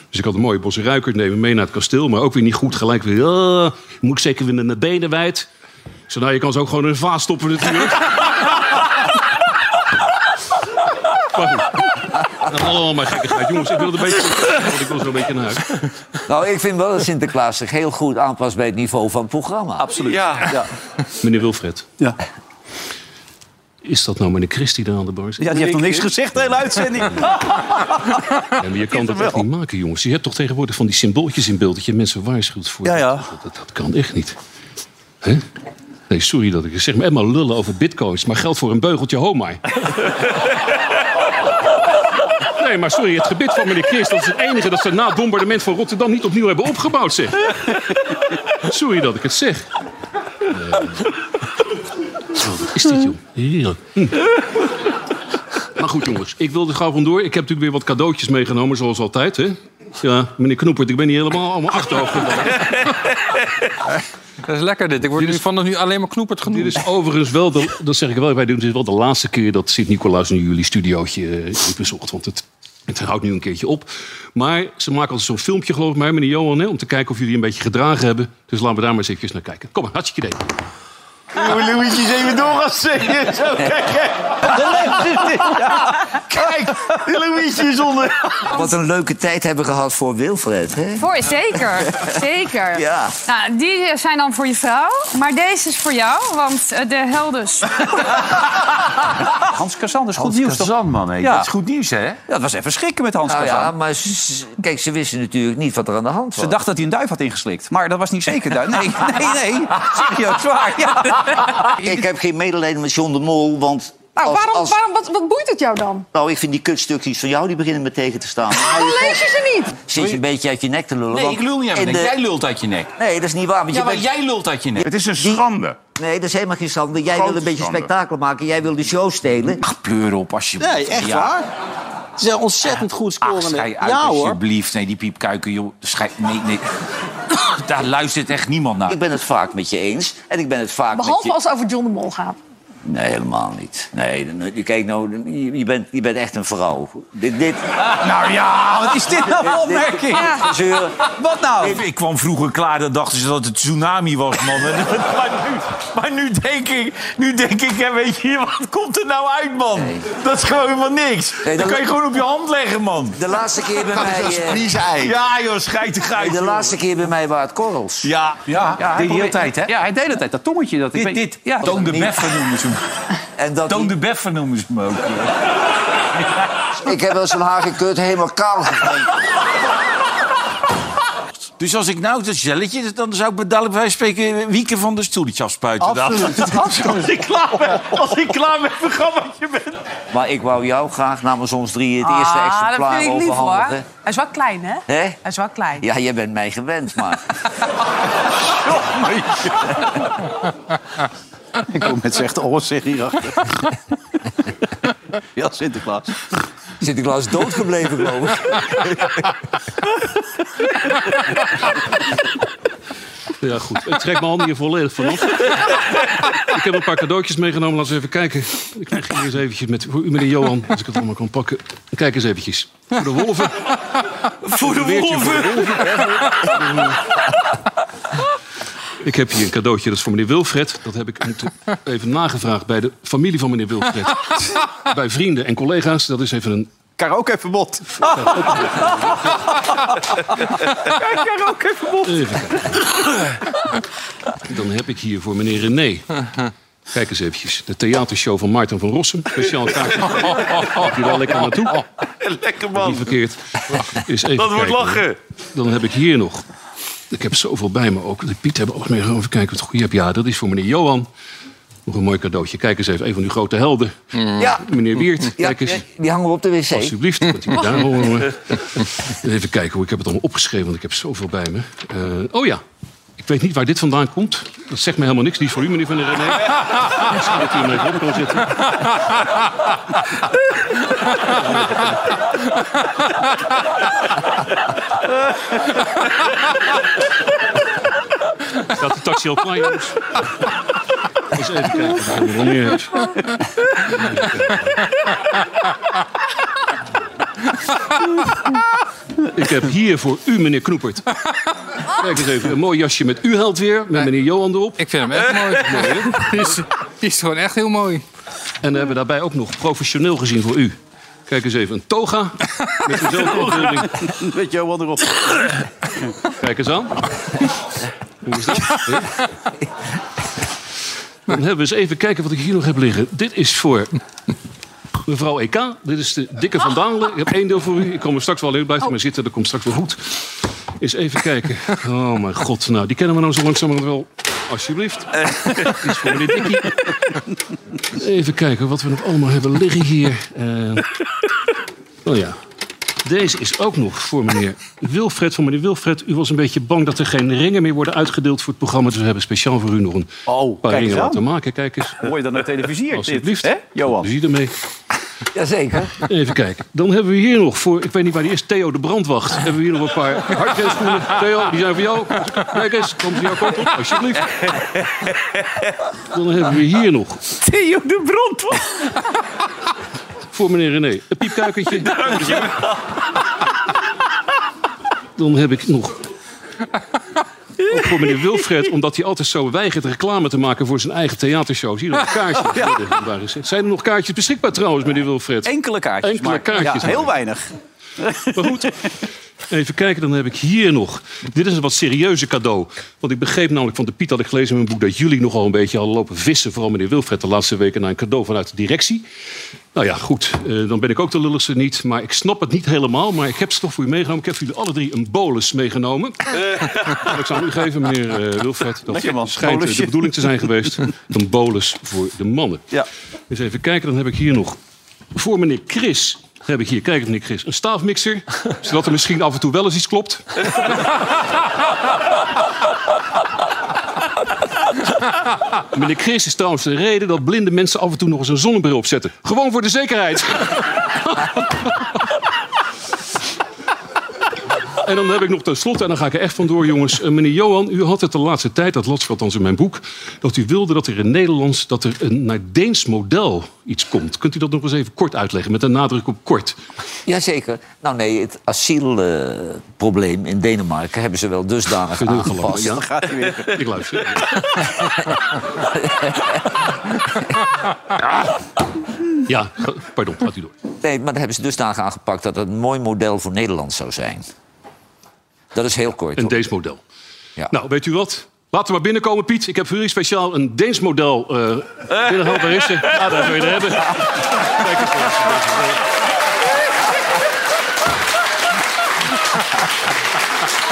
S8: Dus ik had een mooie bos ruikers nemen mee naar het kasteel. Maar ook weer niet goed gelijk weer. "Ah, moet ik zeker weer met mijn benen wijd? Ik zei, nou, je kan ze ook gewoon in een vaas stoppen natuurlijk. goed. Oh, mijn gekkigheid. Jongens, ik wil het een beetje... want Ik wil zo een beetje naar huis.
S3: Nou, ik vind wel dat Sinterklaas zich heel goed aanpast bij het niveau van het programma.
S1: Absoluut.
S2: Ja.
S1: Ja.
S8: Meneer Wilfred,
S1: Ja.
S8: Is dat nou meneer Christie daar aan de bar?
S1: ja, die heeft nog niks gezegd de hele uitzending.
S8: Ja, maar je kan dat echt niet maken, jongens. Je hebt toch tegenwoordig van die symbooltjes in beeld... dat je mensen waarschuwt voor...
S1: Ja, ja.
S8: Dat, dat, dat kan echt niet. Hè? Nee, sorry dat ik het zeg, maar maar lullen over bitcoins... maar geld voor een beugeltje homai. Nee, maar sorry, het gebit van meneer Christ... dat is het enige dat ze na het bombardement van Rotterdam... niet opnieuw hebben opgebouwd, zeg. Sorry dat ik het zeg. Nee. Wat is dit, joh? Heerlijk. Hm. Maar goed, jongens, ik wil er gauw vandoor. Ik heb natuurlijk weer wat cadeautjes meegenomen, zoals altijd. Hè? Ja, meneer Knoepert, ik ben niet helemaal allemaal achterhoofd.
S5: Dat is lekker dit. Ik word nu vanaf nu alleen maar knoeperd genoemd.
S8: Dit is overigens wel, de, dat zeg ik er wel bij, dit is wel de laatste keer dat Sint-Nicolaas nu jullie studiootje eh, heeft bezocht. Want het, het houdt nu een keertje op. Maar ze maken altijd zo'n filmpje, geloof ik, mij, meneer Johan, hè, om te kijken of jullie een beetje gedragen hebben. Dus laten we daar maar eens even naar kijken. Kom maar, hartstikke idee.
S2: Moet Louietjes even door gaan zingen. Zo, kijk, kijk. Kijk, Louietjes onder.
S3: Wat een leuke tijd hebben we gehad voor Wilfred, hè?
S10: Voor, zeker, zeker.
S3: Ja.
S10: Nou, die zijn dan voor je vrouw, maar deze is voor jou, want eh, de helders.
S1: Hans Kazan, dat is goed
S2: Hans
S1: nieuws?
S2: Kazan, man.
S1: Ja.
S2: Dat is goed nieuws, hè?
S1: Ja, dat was even schrikken met Hans
S3: Nou
S1: Kazan.
S3: ja, maar kijk, ze wisten natuurlijk niet wat er aan de hand was.
S1: Ze dacht dat hij een duif had ingeslikt. Maar dat was niet zeker duif. Nee, nee, nee. Serieus, zwaar. Ja.
S3: Ik heb geen medelijden met John de Mol, want...
S10: Nou,
S3: als-
S10: waarom,
S3: als-
S10: waarom, wat, wat boeit het jou dan?
S3: Nou, ik vind die kutstukjes van jou, die beginnen me tegen te staan.
S10: Dan lees je ze niet.
S3: Zit je een beetje uit je nek te lullen.
S11: Nee, ik lul niet nek.
S3: de-
S11: Jij lult uit je nek.
S3: Nee, dat is niet waar. Want
S11: Ja,
S3: je
S11: maar
S3: bent-
S11: jij lult uit je nek.
S6: Het is een schande.
S3: Nee, dat is helemaal geen schande. Jij
S6: Grote
S3: wil een beetje
S6: schande.
S3: spektakel maken. Jij wil de show stelen.
S11: Pleur op alsjeblieft.
S12: Nee, echt
S11: Ja.
S12: waar? Ze zijn ontzettend goed
S11: Ach,
S12: scorende.
S11: schei uit
S12: ja hoor.
S11: alsjeblieft. Nee, die piepkuiken, joh. Nee, nee. Daar luistert echt niemand naar.
S3: Ik ben het vaak met je eens. En ik ben het vaak
S10: Behalve
S3: met
S10: als het over John de Mol gaat.
S3: Nee, helemaal niet. Nee, dan- je, kijk nou, je, bent, je bent echt een vrouw. Dit, dit,
S1: Nou ja, wat is dit nou voor opmerking?
S3: Zeuren.
S1: Wat nou?
S11: Ik, ik kwam vroeger klaar, dan dachten ze dat het tsunami was, man. Maar, nu, maar nu denk ik, nu denk ik hè, weet je, wat komt er nou uit, man? Dat is gewoon helemaal niks.
S3: Nee,
S11: dat
S3: dan-
S11: kan je gewoon op je hand leggen, man.
S3: De laatste keer bij mij... eh,
S11: Ja, joh, schijtig
S3: de laatste keer bij mij waren het korrels.
S11: Ja, ja,
S1: Ja, hij
S11: deed hij
S1: probeert-
S11: altijd, hè?
S1: Ja, hij deed altijd. Dat tongetje. Dat, ik weet-
S11: dit.
S1: Ja,
S11: Toon de Beffer noemen ze hem.
S3: En dat
S11: Toon
S3: die-
S11: de Beffer noemen ze hem ook.
S3: ik heb wel zo'n hagenkut helemaal kaal gevreten.
S11: Dus als ik nou dat jelletje, dan zou ik me dadelijk bij spreken Wieke van de stoeltje afspuiten.
S1: Absoluut, absoluut.
S11: Als ik klaar ben, als ik klaar met het programmaatje ben.
S3: Maar ik wou jou graag namens ons drie het eerste
S13: Ah, dat
S3: exemplaar
S13: vind ik lief hoor.
S3: overhandigen.
S13: Hij is wel klein, hè?
S3: Hè?
S13: Hij is wel klein.
S3: Ja, jij bent mij gewend, maar...
S1: Ik kom met zegt oors zeg hierachter. Ja, Sinterklaas.
S3: Sinterklaas is doodgebleven, geloof ik.
S8: Ja, goed. Ik trek mijn handen hier volledig vanaf. ik heb een paar cadeautjes meegenomen. Laten we even kijken. Ik krijg hier eens eventjes met voor u, meneer Johan. Als ik het allemaal kan pakken. Kijk eens eventjes. Voor de wolven.
S11: Voor de
S8: Weertje voor de
S11: wolven.
S8: Ik heb hier een cadeautje, dat is voor meneer Wilfred. Dat heb ik even nagevraagd bij de familie van meneer Wilfred. bij vrienden en collega's. Dat is even een
S1: Karaokeverbod. Karaokeverbod.
S8: Even kijken. Dan heb ik hier voor meneer René. Kijk eens eventjes. De theatershow van Maarten van Rossum. Speciaal kaartje. Heb je daar lekker naartoe?
S11: Lekker
S8: Niet
S11: man.
S8: verkeerd. Is even
S11: Dat wordt
S8: kijken.
S11: lachen.
S8: Dan heb ik hier nog. Ik heb zoveel bij me ook. De Piet hebben ook meegenomen. Even kijken wat goed heb. Ja, dat is voor meneer Johan. Nog een mooi cadeautje. Kijk eens even. Een van uw grote helden.
S3: Ja,
S8: Meneer Wiert.
S3: ja,
S8: Kijk eens.
S3: die hangen we op de wc.
S8: Alsjeblieft, kunt u me daar horen. Even kijken hoe ik heb het allemaal opgeschreven, want ik heb zoveel bij me. Eh, oh ja, ik weet niet waar dit vandaan komt. Dat zegt me helemaal niks. Die is voor u, meneer Van der René. Misschien dat u hem even op kan zetten. Staat de taxi al klaar, jongens? Eens even kijken ik heb. Ik heb hier voor u, meneer Knoepert. Kijk eens even, een mooi jasje met u held weer. Met meneer Johan erop.
S5: Ik vind hem echt mooi. Die is, die is gewoon echt heel mooi.
S8: En dan hebben we daarbij ook nog professioneel gezien voor u. Kijk eens even, een toga. Met dezelfde.
S1: Weet je wel erop.
S8: Kijk eens aan. Hoe is dat? Ja. Dan hebben we eens even kijken wat ik hier nog heb liggen. Dit is voor mevrouw EK. Dit is de dikke Van Dalen. Ik heb één deel voor u. Ik kom er straks wel in. Blijf er maar zitten, dat komt straks wel goed. Eens even kijken. Oh mijn god. Nou, die kennen we nou zo langzamerhand wel. Alsjeblieft. Voor meneer Dikkie. Even kijken wat we nog allemaal hebben liggen hier. Eh, oh ja. Deze is ook nog voor meneer Wilfred. Voor meneer Wilfred, u was een beetje bang dat er geen ringen meer worden uitgedeeld voor het programma. Dus we hebben speciaal voor u nog een
S1: Oh,
S8: paar
S1: kijk eens
S8: ringen
S1: aan.
S8: laten maken. Kijk eens.
S1: Mooi dan naar televisie.
S8: Alsjeblieft.
S1: Hè, Johan?
S8: Plezier ermee.
S3: Jazeker.
S8: Even kijken. Dan hebben we hier nog voor, ik weet niet waar die is, Theo de Brandwacht. Hebben we hier nog een paar hardgreepschoenen. Theo, die zijn voor jou. Kijk eens, kom ze jouw kant op, alsjeblieft. Dan hebben we hier nog
S1: Theo de Brand.
S8: voor meneer René een piepkuikentje. Dan heb ik nog ook voor meneer Wilfred, omdat hij altijd zo weigert reclame te maken voor zijn eigen theatershow. Zie je nog een kaartje? Waar is het? Zijn er nog kaartjes beschikbaar trouwens, meneer Wilfred?
S1: Enkele kaartjes.
S8: Enkele
S1: maar,
S8: kaartjes,
S1: Ja, heel weinig.
S8: Maar goed, even kijken, dan heb ik hier nog. Dit is een wat serieuze cadeau. Want ik begreep namelijk van de Piet, had ik gelezen in mijn boek... dat jullie nogal een beetje hadden lopen vissen... vooral meneer Wilfred de laatste weken... naar een cadeau vanuit de directie. Nou ja, goed, eh, dan ben ik ook de lulligste niet. Maar ik snap het niet helemaal. Maar ik heb toch voor u meegenomen. Ik heb voor jullie alle drie een bolus meegenomen. ik zal u geven, meneer eh, Wilfred. Dat
S1: Lekker, man.
S8: schijnt
S1: Bolusje.
S8: de bedoeling te zijn geweest. Een bolus voor de mannen.
S1: Ja.
S8: Eens even kijken, dan heb ik hier nog voor meneer Chris. Heb ik hier, kijk meneer Chris, een staafmixer. Zodat er misschien af en toe wel eens iets klopt. meneer Chris is trouwens de reden dat blinde mensen af en toe nog eens een zonnebril opzetten. Gewoon voor de zekerheid. En dan heb ik nog tenslotte, en dan ga ik er echt vandoor, jongens. Eh, meneer Johan, u had het de laatste tijd, dat las ik althans in mijn boek... dat u wilde dat er in Nederlands, dat er een naar Deens model iets komt. Kunt u dat nog eens even kort uitleggen, met een nadruk op kort?
S3: Jazeker. Nou nee, het asielprobleem in Denemarken hebben ze wel dusdanig aangepast.
S8: Ja.
S1: Dan gaat hij weer.
S8: Ik luister. Ja, pardon, gaat u door.
S3: Nee, maar daar hebben ze dusdanig aangepakt dat het een mooi model voor Nederland zou zijn. Dat is heel kort.
S8: Een. Deens model.
S3: Ja.
S8: Nou, weet u wat? Laten we maar binnenkomen, Piet. Ik heb voor jullie speciaal een Deens model eh binnengehaald. Is ze? Ja, daar wil je er hebben. Kijk eens.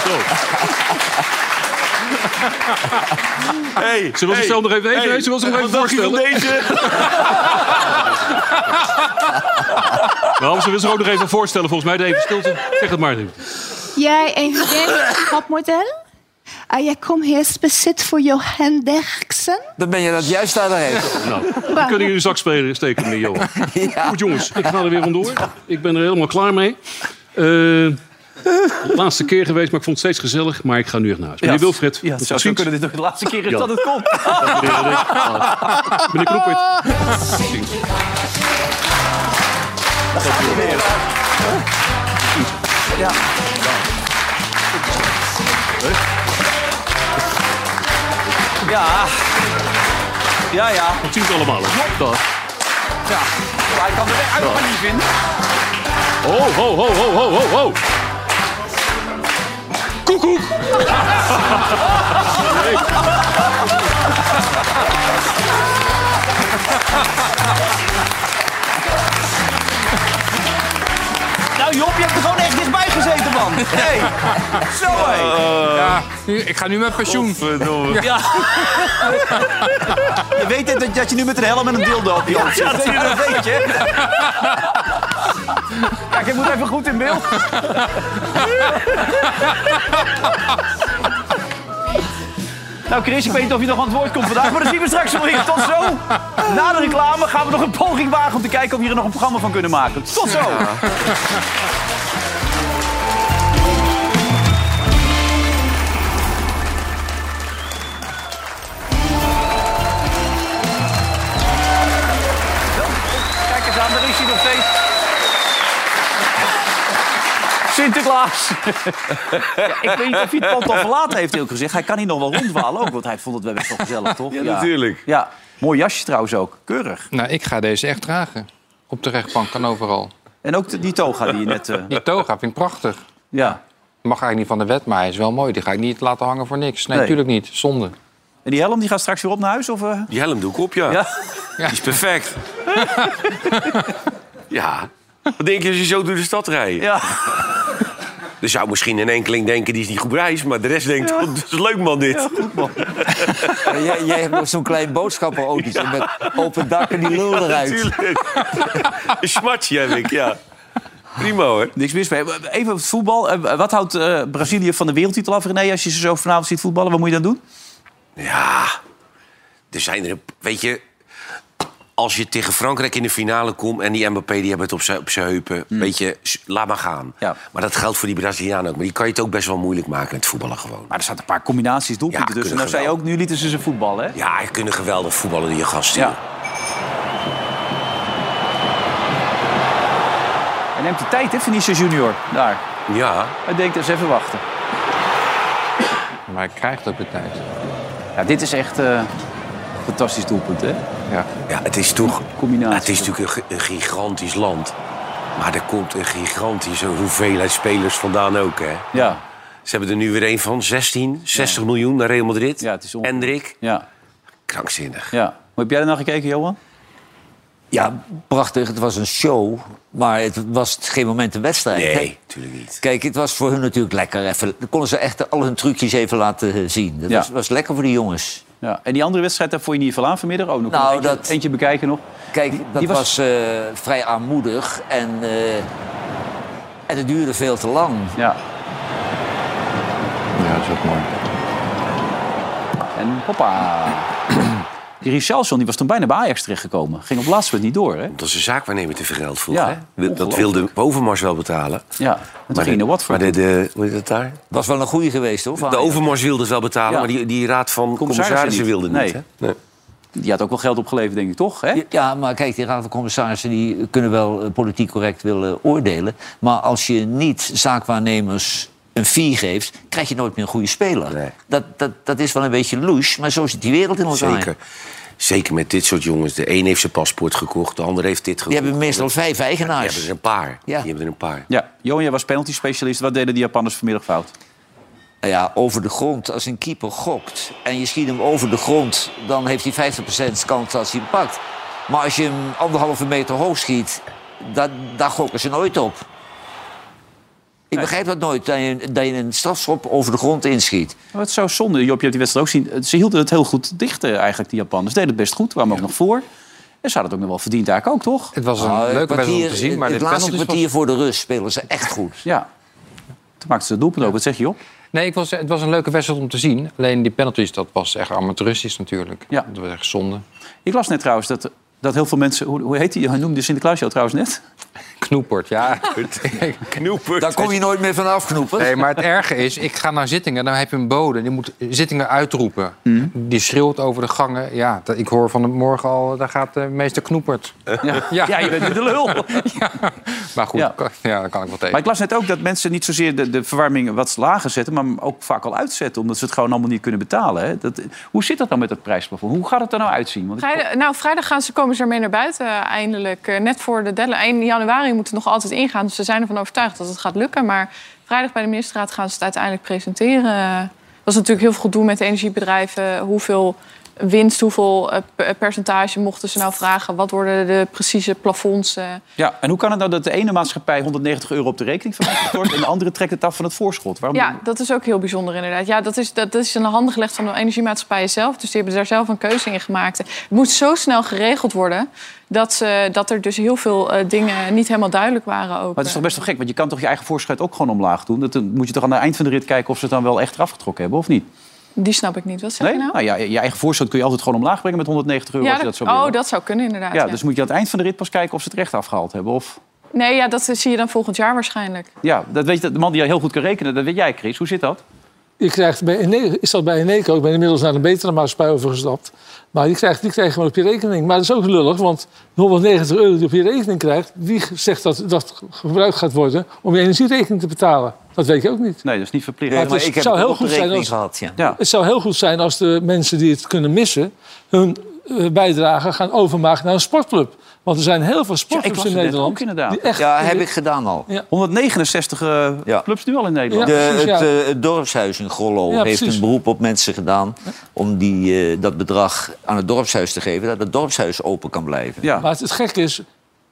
S8: Zo.
S2: Hey,
S8: Zullen we zichzelf nog even eten?
S2: hey,
S8: Zullen we ons nog even voorstellen?
S2: deze?
S8: Nou, ze wil zich ook nog even voorstellen, volgens mij. Even stilte. Zeg het maar even.
S13: Jij een Deens topmodel? Ah, jij komt hier specifiek voor Johan Derksen?
S3: Dan ben je dat juist aan de reden.
S8: Nou, die kunnen jullie zak spelen, steken, meneer Johan. Goed, jongens. Ik ga er weer vandoor. Ik ben er helemaal klaar mee. Eh, laatste keer geweest, maar ik vond het steeds gezellig. Maar ik ga nu echt naar huis. Meneer Wilfred,
S1: Ja, zo
S8: ziens.
S1: kunnen dit nog de laatste keer is
S8: Ja.
S1: dat het komt.
S8: Meneer. Ah. Meneer Knoppert.
S1: Ja. Ja. Ja, ja.
S8: Tot ziens allemaal. hè. Dag.
S1: ja. Hij kan de weg uit maar niet vinden.
S8: Ho, ho, ho, ho, ho, ho, ho. Koekoek.
S1: Nou Job, je hebt er gewoon echt dichtbij gezeten, man. Hey. Zo, hé.
S5: Ja, nu- ik ga nu met pensioen.
S1: Ja. Je weet dat, dat je nu met een helm en een dildo op je hoofd zit. Ja, dat weet je. Kijk, ik moet even goed in beeld. Nou Chris, ik weet niet of je nog aan het woord komt vandaag, maar dat zien we straks wel weer. Tot zo. Na de reclame gaan we nog een poging wagen om te kijken of we hier nog een programma van kunnen maken. Tot zo. Sinterklaas. ja, ik weet niet of hij het pand al verlaten heeft, eerlijk gezegd. Hij kan hier nog wel rondwalen ook, want hij vond het wel best wel gezellig, toch?
S2: Ja, natuurlijk.
S1: Ja, mooi jasje trouwens ook. Keurig.
S5: Nou, ik ga deze echt dragen. Op de rechtbank en overal.
S1: En ook de- die toga die je net... eh,
S5: Die toga vind ik prachtig.
S1: ja.
S5: Mag eigenlijk niet van de wet, maar hij is wel mooi. Die ga ik niet laten hangen voor niks. Nee,
S1: Nee.
S5: natuurlijk niet. Zonde.
S1: En die helm die gaat straks weer op naar huis? Of, eh?
S2: Die helm doe ik op, ja.
S1: Ja?
S2: Die is perfect. ja. Wat denk je als je zo door de stad rijdt?
S1: Ja.
S2: Er zou misschien een enkeling denken die is niet goed reis, maar de rest denkt, oh, dat is leuk man dit.
S3: Ja, jij, jij hebt nog zo'n klein boodschappenautootje met open dak en die lul eruit.
S2: Natuurlijk. een smartje heb ik, ja. Prima hoor.
S1: Niks mis mee. Even op het voetbal. Eh, Wat houdt eh, Brazilië van de wereldtitel af, René? Als je ze zo vanavond ziet voetballen, wat moet je dan doen?
S2: Ja, er zijn er, weet je, als je tegen Frankrijk in de finale komt en die Mbappé die hebben het op zijn op zijn heupen, weet je, laat maar gaan.
S1: Ja.
S2: Maar dat geldt voor die Brazilianen ook. Maar die kan je het ook best wel moeilijk maken, het voetballen gewoon.
S1: Maar er zaten een paar combinaties doelpunten
S2: Ja,
S1: tussen.
S2: kunnen
S1: Nou zei je ook, nu lieten ze ze voetballen, hè?
S2: Ja, je kunnen geweldig voetballen die gasten.
S1: Ja. Hij neemt de tijd, hè, Vinicius Junior. Daar.
S2: ja.
S1: Hij denkt, eens even wachten.
S5: Maar hij krijgt ook de tijd.
S1: Ja, dit is echt eh, een fantastisch doelpunt, hè?
S5: Ja.
S2: Ja, het is toch...
S1: Combinatie.
S2: Het is natuurlijk een, gi- een gigantisch land. Maar er komt een gigantische hoeveelheid spelers vandaan ook, hè.
S1: Ja.
S2: Ze hebben er nu weer een van, 16, 60 miljoen naar Real Madrid.
S1: Ja, het is ongelooflijk.
S2: Endrik,
S1: Ja.
S2: krankzinnig.
S1: ja. Hoe heb jij er naar gekeken, Johan?
S3: Ja, prachtig. Het was een show, maar het was geen moment een wedstrijd. hè?
S2: Nee, natuurlijk niet.
S3: Kijk, het was voor hun natuurlijk lekker. Even, dan konden ze echt al hun trucjes even laten eh, zien. Dat
S1: Ja.
S3: was, was lekker voor de jongens.
S1: Ja. En die andere wedstrijd, daar vond je niet veel aan vanmiddag? Oh, nog
S3: Nou,
S1: eentje,
S3: dat-
S1: eentje bekijken nog.
S3: Kijk, dat
S1: die was-
S3: was, eh, vrij armoedig en, eh, en het duurde veel te lang.
S1: Ja.
S5: Ja, dat is ook mooi.
S1: En hoppa. Die Richarlison die was toen bijna bij Ajax terechtgekomen. Ging op moment niet door, hè?
S2: Dat is een zaakwaarnemer te veel geld vroeg,
S1: Ja,
S2: hè? Dat wilde Overmars wel betalen.
S1: Ja, en toen ging
S2: de,
S1: Watford.
S2: Maar de, de, hoe heet dat daar?
S3: Was wel een goede geweest, hoor.
S2: De. Overmars wilde het wel betalen,
S1: Ja.
S2: maar die, die raad van
S1: Commissarissen
S2: commissarissen wilde
S1: niet.
S2: niet.
S1: Nee.
S2: Hè? Nee.
S1: Die had ook wel geld opgeleverd, denk ik, toch? Hè?
S3: Ja, maar kijk, die raad van commissarissen die kunnen wel eh, politiek correct willen oordelen. Maar als je niet zaakwaarnemers een fee geeft, krijg je nooit meer een goede speler.
S2: Nee.
S3: Dat, dat, dat is wel een beetje louche, maar zo zit die wereld in elkaar.
S2: Zeker. Zeker met dit soort jongens. De een heeft zijn paspoort gekocht, de ander heeft dit gekocht.
S3: Die hebben meestal vijf
S2: Die
S3: eigenaars.
S2: hebben er een paar.
S3: Ja.
S2: Die hebben er een paar.
S1: Ja, Johan, jij was penalty specialist. Wat deden die Japanners vanmiddag fout?
S3: Nou ja, over de grond. Als een keeper gokt en je schiet hem over de grond... dan heeft hij 50% kans dat hij hem pakt. Maar als je hem anderhalve meter hoog schiet... dat, daar gokken ze nooit op. Ik begrijp dat nooit, dat je, dat je een strafschop over de grond inschiet.
S1: Maar het is zo zonde. Job, je hebt die wedstrijd ook zien. Ze hielden het heel goed dicht, eigenlijk, die Japanners. Deden het best goed, kwamen ook nog voor. En ze hadden het ook nog wel verdiend eigenlijk ook, toch?
S5: Het was een
S3: Nou,
S5: leuke wedstrijd om
S3: kwartier-
S5: te zien, maar
S3: het
S5: dit
S3: laatste
S5: was...
S3: kwartier voor de rust spelen ze echt goed.
S1: Ja. Toen maakten ze het doelpunt ook. Wat zeg je, op?
S5: Nee, ik was, het was een leuke wedstrijd om te zien. Alleen die penalties, dat was echt amateuristisch natuurlijk.
S1: Ja.
S5: Dat was echt zonde.
S1: Ik las net trouwens dat, dat heel veel mensen... Hoe, hoe heet die? Hij noemde Sinterklaas jou trouwens net.
S5: Knoepert, ja.
S2: Knoepert.
S3: Daar kom je nooit meer van afknoepen.
S5: Nee, maar het erge is, ik ga naar zittingen, dan heb je een bode. Die moet zittingen uitroepen. Die schreeuwt over de gangen. Ja, dat- ik hoor van de morgen al, daar gaat de meester Knoepert.
S1: Ja, ja. je bent nu de lul.
S5: Maar goed,
S1: Ja.
S5: ja. ja, daar kan ik wel tegen.
S1: Maar ik las net ook dat mensen niet zozeer de, de verwarming wat lager zetten... maar ook vaak al uitzetten, omdat ze het gewoon allemaal niet kunnen betalen. Hè? Dat, hoe zit dat dan met dat prijsplafond? Hoe gaat het er nou uitzien? Want ik-
S4: Vrijdag, nou, vrijdag gaan ze, komen ze ermee naar buiten eindelijk. Eh, net voor de deadline. 1 januari moet het nog altijd ingaan. Dus ze zijn ervan overtuigd dat het gaat lukken. Maar vrijdag bij de ministerraad gaan ze het uiteindelijk presenteren. Dat is natuurlijk heel veel gedoe met de energiebedrijven. Hoeveel winst, hoeveel eh, per- percentage mochten ze nou vragen? Wat worden de precieze plafonds? eh?
S1: Ja, en hoe kan het nou dat de ene maatschappij 190 euro op de rekening van mij stort... en de andere trekt het af van het voorschot? Waarom
S4: Ja, dat is ook heel bijzonder inderdaad. Ja, dat is, dat is in de handen gelegd van de energiemaatschappijen zelf. Dus die hebben daar zelf een keuze in gemaakt. Het moet zo snel geregeld worden... dat, ze, dat er dus heel veel eh, dingen niet helemaal duidelijk waren ook.
S1: Maar het is toch best wel gek, want je kan toch je eigen voorschot ook gewoon omlaag doen? Dat, dan moet je toch aan het eind van de rit kijken of ze het dan wel echt eraf getrokken hebben, of niet?
S4: Die snap ik niet. Wat zeg
S1: Nee?
S4: je nou?
S1: Nou ja, je eigen voorschot kun je altijd gewoon omlaag brengen met 190 euro
S4: Ja,
S1: als je
S4: dat-
S1: dat zo
S4: oh, dat zou kunnen inderdaad.
S1: Ja,
S4: ja.
S1: dus moet je aan het eind van de rit pas kijken of ze het recht afgehaald hebben. Of...
S4: Nee, ja, dat zie je dan volgend jaar waarschijnlijk.
S1: Ja, dat weet je, de man die heel goed kan rekenen, dat weet jij, Chris. Hoe zit dat?
S14: Je krijgt bij Eneco, is dat bij Eneco, ik ben inmiddels naar een betere maatschappij overgestapt. Maar die krijg, die krijg je gewoon op je rekening. Maar dat is ook lullig, want 190 euro die je op je rekening krijgt... wie zegt dat dat gebruikt gaat worden om je energierekening te betalen? Dat weet je ook niet.
S1: Nee, dat is niet verplicht.
S14: Maar het is- zou heel goed zijn als,
S3: gehad, ja.
S1: Ja.
S14: Het zou heel goed zijn als de mensen die het kunnen missen... hun bijdrage gaan overmaken naar een sportclub. Want er zijn heel veel sportclubs in Nederland...
S1: ook inderdaad.
S14: die echt,
S3: Ja, heb ik gedaan al.
S1: 169 eh,
S3: Ja.
S1: clubs nu al in Nederland.
S3: De,
S14: precies,
S3: het,
S14: ja.
S3: eh, het dorpshuis in Grollo
S14: Ja,
S3: heeft
S14: precies.
S3: een beroep op mensen gedaan... om die, eh, dat bedrag aan het dorpshuis te geven... dat het dorpshuis open kan blijven.
S1: Ja.
S14: Maar het, het gekke is,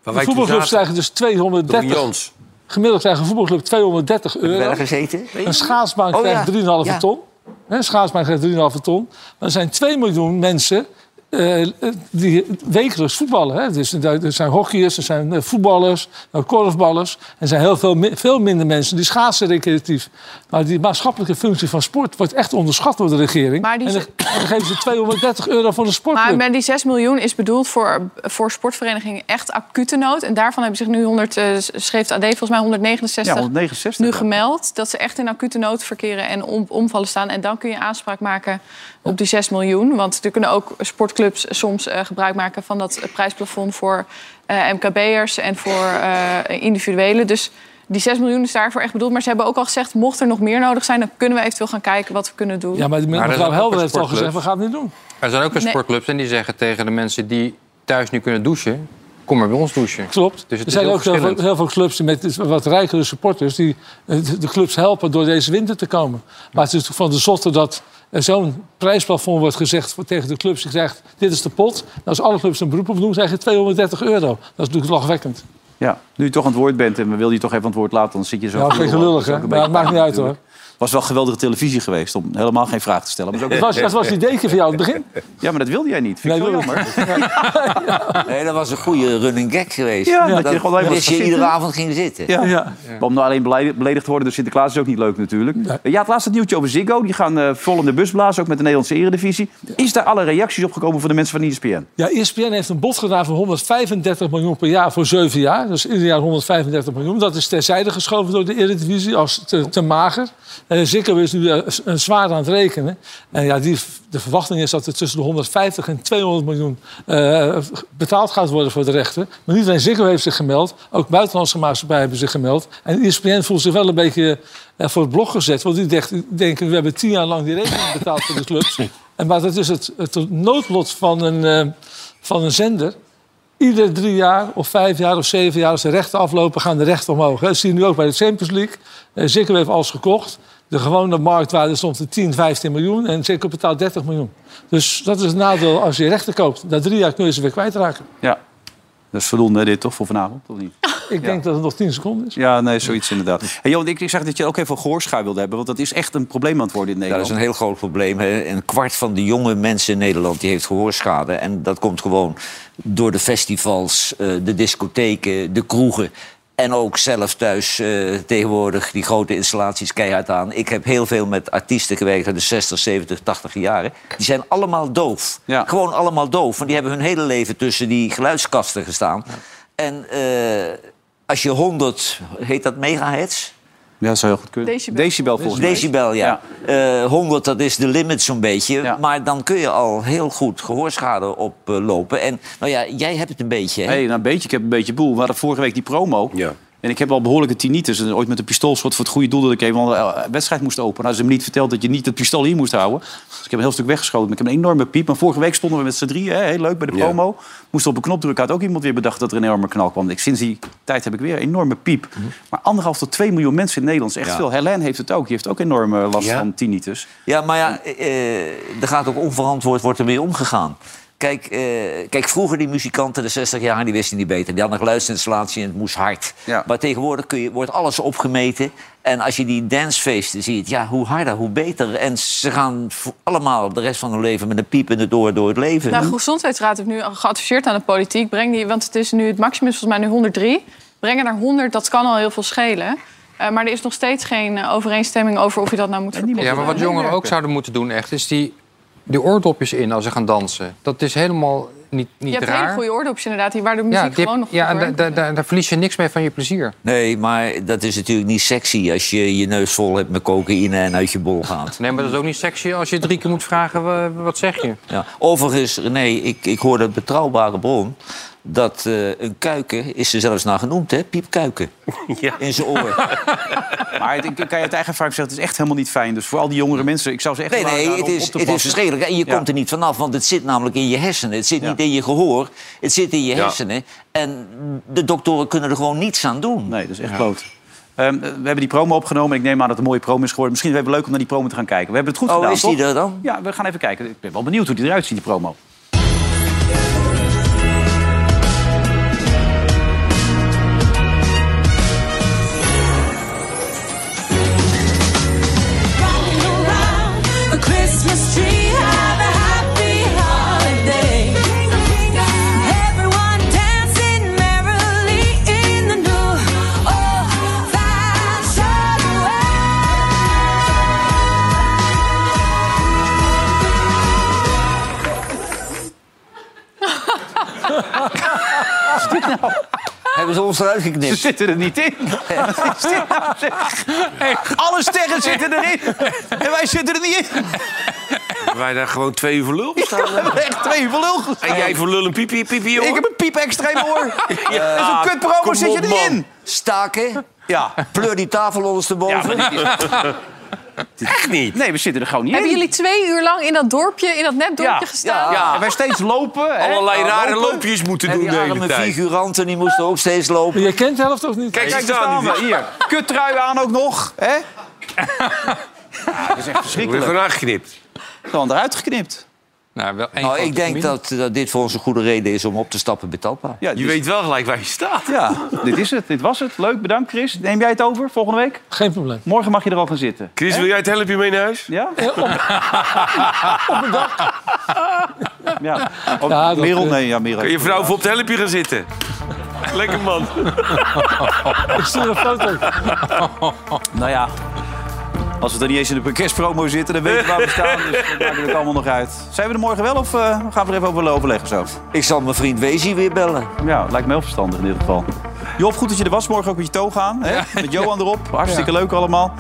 S14: de voetbalclubs krijgen dus
S2: Don
S14: 230...
S2: Jans.
S14: Gemiddeld krijgt een voetbalclub 230
S3: Heb je
S14: euro.
S3: wel gezeten?
S14: Een schaatsbaan
S3: Oh,
S14: krijgt
S3: ja.
S14: 3,5
S3: Ja.
S14: ton. Hè, Een schaatsbaan krijgt 3,5 ton. Maar er zijn 2 miljoen mensen eh, die wekelijks voetballen. Hè. Dus er er zijn hockeyers, er zijn eh, voetballers, er korfballers. Er zijn heel veel, veel minder mensen die schaatsen recreatief. Maar die maatschappelijke functie van sport wordt echt onderschat door de regering.
S4: Maar die
S14: en dan, dan geven ze 230 euro voor een sportclub.
S4: Maar met die 6 miljoen is bedoeld voor, voor sportverenigingen echt acute nood. En daarvan hebben zich nu 100, eh, schreef de AD volgens mij 169,
S1: Ja, 169.
S4: nu gemeld. Dat ze echt in acute nood verkeren en om, omvallen staan. En dan kun je aanspraak maken op die 6 miljoen. Want er kunnen ook sportclubs soms eh, gebruik maken van dat prijsplafond voor eh, MKB'ers en voor eh individuelen. Dus die 6 miljoen is daarvoor echt bedoeld. Maar ze hebben ook al gezegd, mocht er nog meer nodig zijn... dan kunnen we eventueel gaan kijken wat we kunnen doen.
S14: ja, maar mevrouw Helder heeft al gezegd, we gaan het niet doen.
S5: Er zijn ook weer
S4: Nee.
S5: sportclubs en die zeggen tegen de mensen die thuis nu kunnen douchen... kom maar bij ons douchen.
S14: Klopt.
S5: Dus het
S14: er zijn
S5: heel
S14: ook heel veel, heel veel clubs met wat rijkere supporters... die eh, de de clubs helpen door deze winter te komen. Maar het is toch van de zotte dat er zo'n prijsplafond wordt gezegd voor- tegen de clubs. Je zegt, dit is de pot. En als alle clubs een beroep op doen, krijg je 230 euro. Dat is natuurlijk lachwekkend.
S1: Ja, nu je toch aan het woord bent en we wilden je toch even aan het woord laten, dan zit je zo...
S14: Ja, dat is
S1: veel-
S14: lullig,
S1: dat is
S14: hè? Maar het maakt niet uit, hoor.
S1: Was wel geweldige televisie geweest om helemaal geen vraag te stellen. Maar
S14: Dat was, dat was die deken van jou aan het begin.
S1: Ja, maar dat wilde jij niet. Vind
S14: Nee, ik.
S3: Nee, dat was een goede running gag geweest.
S1: Ja, dat je
S3: dat,
S1: gewoon even
S3: dat je iedere avond ging zitten.
S1: Ja.
S14: Ja.
S1: Om nou alleen beledig- beledigd te worden door Sinterklaas is ook niet leuk natuurlijk. Ja, het laatste nieuwtje over Ziggo. Die gaan eh, vol in de bus blazen, ook met de Nederlandse eredivisie. Is daar alle reacties op gekomen van de mensen van ESPN?
S14: Ja, ESPN heeft een bod gedaan van 135 miljoen per jaar voor zeven jaar. Dus ieder jaar 135 miljoen. Dat is terzijde geschoven door de Eredivisie als te, te mager. En is nu eh, s- een zwaar aan het rekenen. En ja, die, de verwachting is dat er tussen de 150 en 200 miljoen eh, betaald gaat worden voor de rechten. Maar niet alleen Ziggo heeft zich gemeld, ook buitenlandse maatschappijen hebben zich gemeld. En ESPN voelt zich wel een beetje eh, voor het blok gezet. Want die denken, we hebben tien jaar lang die rekening betaald voor de clubs. En maar dat is het, het noodlot van een, eh, van een zender. Ieder drie jaar of vijf jaar of zeven jaar, als de rechten aflopen, gaan de rechten omhoog. Dat zie je nu ook bij de Champions League. Eh, Ziggo heeft alles gekocht. De gewone marktwaarde stond op 10, 15 miljoen en Ziggo betaalt 30 miljoen. Dus dat is het nadeel als je rechten koopt. Na drie jaar kun je ze weer kwijtraken.
S1: Ja. Dat is voldoende hè, dit toch voor vanavond? Of niet?
S14: Ik denk dat het nog 10 seconden is.
S1: Ja, nee, zoiets inderdaad. Hey, Johan, ik, ik zag dat je ook even gehoorschuim wilde hebben. Want dat is echt een probleem aan het worden in
S3: Ja, dat
S1: Nederland.
S3: is een heel groot probleem. Hè. Een kwart van de jonge mensen in Nederland die heeft gehoorschade. En dat komt gewoon door de festivals, eh, de discotheken, de kroegen. En ook zelf thuis eh, tegenwoordig die grote installaties keihard aan. Ik heb heel veel met artiesten gewerkt uit de 60, 70, 80 jaren. Die zijn allemaal doof. Gewoon allemaal doof. Want die hebben hun hele leven tussen die geluidskasten gestaan. En eh, als je 100, heet dat megahertz?
S1: Ja, dat zou heel goed kunnen.
S4: Decibel.
S1: Decibel volgens mij.
S3: Decibel, ja. Eh 100, dat is de limit zo'n beetje. Maar dan kun je al heel goed gehoorschade oplopen. En nou ja, jij hebt het een beetje. Hè?
S1: Hey, nou, een beetje. Ik heb een beetje boel. We hadden vorige week die promo. En ik heb al behoorlijke tinnitus. En ooit met een pistoolschot voor het goede doel dat ik even een wedstrijd moest openen. Hadden ze me niet verteld dat je niet het pistool hier moest houden. Dus ik heb een heel stuk weggeschoten. Maar ik heb een enorme piep. Maar vorige week stonden we met z'n drieën. Hè, heel leuk bij de
S2: Ja.
S1: promo. Moesten op een knop drukken. Had ook iemand weer bedacht dat er een enorme knal kwam. Ik, sinds die tijd heb ik weer een enorme piep. Maar anderhalf tot twee miljoen mensen in Nederland is echt
S3: Ja.
S1: veel. Helene heeft het ook. Die heeft ook enorme last
S3: Ja.
S1: van tinnitus.
S3: Ja, maar ja, eh, er gaat ook onverantwoord wordt ermee omgegaan. Kijk, eh, kijk, vroeger die muzikanten, de 60 jaar, die wisten niet beter. Die hadden een geluidsinstallatie en het moest hard. Maar tegenwoordig kun je, wordt alles opgemeten. En als je die dancefeesten ziet, ja, hoe harder, hoe beter. En ze gaan allemaal de rest van hun leven met een piep in de door door het leven.
S4: Nou, de Gezondheidsraad heeft nu al geadviseerd aan de politiek. Breng die, want het is nu het maximum is volgens mij nu 103. Brengen naar 100, dat kan al heel veel schelen. Eh, maar er is nog steeds geen eh, overeenstemming over of je dat nou moet verplichten.
S5: Ja, maar wat jongeren ook zouden moeten doen echt... is die, die oordopjes in als ze gaan dansen. Dat is helemaal niet,
S4: Je
S5: niet
S4: hebt
S5: raar.
S4: hele goede oordopjes inderdaad, die waar de muziek
S5: ja,
S4: gewoon nog
S5: ja, en da- da- da- daar verlies je niks mee van je plezier.
S3: Nee, maar dat is natuurlijk niet sexy als je je neus vol hebt met cocaïne en uit je bol gaat.
S5: Nee, maar dat is ook niet sexy als je drie keer moet vragen... wa- wat zeg je?
S3: Ja. Overigens, René, ik, ik hoorde een betrouwbare bron... dat eh, een kuiken is er zelfs naar genoemd, hè? Piepkuiken. In zijn oor.
S1: Maar het- ik kan je uit eigen ervaring zeggen, het is echt helemaal niet fijn. Dus voor al die jongere mensen, ik zou ze echt
S3: Nee, nee, het is,
S1: op te
S3: het is verschrikkelijk. En je
S1: Ja.
S3: komt er niet vanaf, want het zit namelijk in je hersenen. Het zit
S1: Ja.
S3: niet in je gehoor, het zit in je
S1: Ja.
S3: hersenen. En de doktoren kunnen er gewoon niets aan doen.
S1: Nee, dat is echt kloot. Ehm, we hebben die promo opgenomen en ik neem aan dat het een mooie promo is geworden. Misschien is het even leuk om naar die promo te gaan kijken. We hebben het goed
S3: Oh,
S1: gedaan,
S3: is die
S1: toch?
S3: er dan?
S1: Ja, we gaan even kijken. Ik ben wel benieuwd hoe die eruit ziet, die promo.
S3: Hebben ze ons eruit geknipt?
S1: Ze zitten er niet in. Alle sterren zitten erin. En wij zitten er niet in.
S2: Wij daar gewoon twee uur voor lul staan.
S1: We hebben echt twee voor lul gestaan.
S2: En jij voor lul een piepie, piepie, hoor.
S1: Ik heb een piep extra in mijn oor.
S2: Ja,
S1: en zo'n kutpromo zit je
S2: op,
S1: er
S2: man.
S1: niet in.
S3: Staken,
S1: Ja.
S3: pleur die tafel ondersteboven.
S2: Echt niet.
S1: Nee, we zitten er gewoon niet
S4: Hebben
S1: in.
S4: jullie twee uur lang in dat dorpje, in dat nepdorpje
S1: Ja.
S4: gestaan?
S1: Ja. En wij steeds lopen.
S2: Allerlei rare
S1: lopen.
S2: loopjes moeten
S3: En
S2: doen de hele tijd.
S3: figuranten die moesten ook steeds lopen.
S14: Je kent de helft of niet?
S2: Kijk,
S1: Kijk, daar
S2: staan
S1: we.
S2: hier.
S1: Kuttrui aan ook nog. Hè? Ja, dat is echt
S2: Ik ben
S1: verschrikkelijk.
S2: Gewoon
S1: eruit geknipt.
S5: Nou, wel één
S3: Nou, ik denk dat, dat dit voor ons een goede reden is om op te stappen bij Talpa.
S1: Ja,
S2: Je
S1: dus-
S2: weet wel gelijk waar je staat.
S1: Ja, dit is het. Dit was het. Leuk, bedankt Chris. Neem jij het over volgende week?
S14: Geen probleem.
S1: Morgen mag je er al gaan zitten.
S2: Chris, wil jij het helpje mee naar huis?
S1: Ja?
S14: Eh, op, op een dag.
S1: Ja. Oh,
S14: Ja, dat,
S1: Merel,
S14: eh,
S1: nee, ja, Merel.
S2: Kan je vrouw voor op het helpje gaan zitten? Lekker man.
S14: Ik stuur een foto.
S1: Nou ja, als we er niet eens in de kerstpromo zitten, dan weten we waar we staan. Dus dat maakt het allemaal nog uit. Zijn we er morgen wel of eh, gaan we er even over overleggen zo?
S3: Ik zal mijn vriend Wezi weer bellen.
S1: Ja, lijkt me heel verstandig in dit geval. Job, goed dat je er was. Morgen ook met je toga aan. Hè? Met Johan erop. Hartstikke leuk allemaal.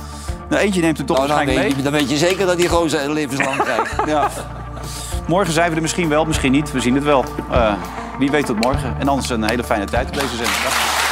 S1: Nou, eentje neemt het toch
S3: Nou, dan,
S1: waarschijnlijk
S3: weet je, dan weet je zeker dat die gozer levenslang krijgt.
S1: mee. Ja. Morgen zijn we er misschien wel, misschien niet. We zien het wel. Eh, wie weet tot morgen. En anders een hele fijne tijd op deze zender.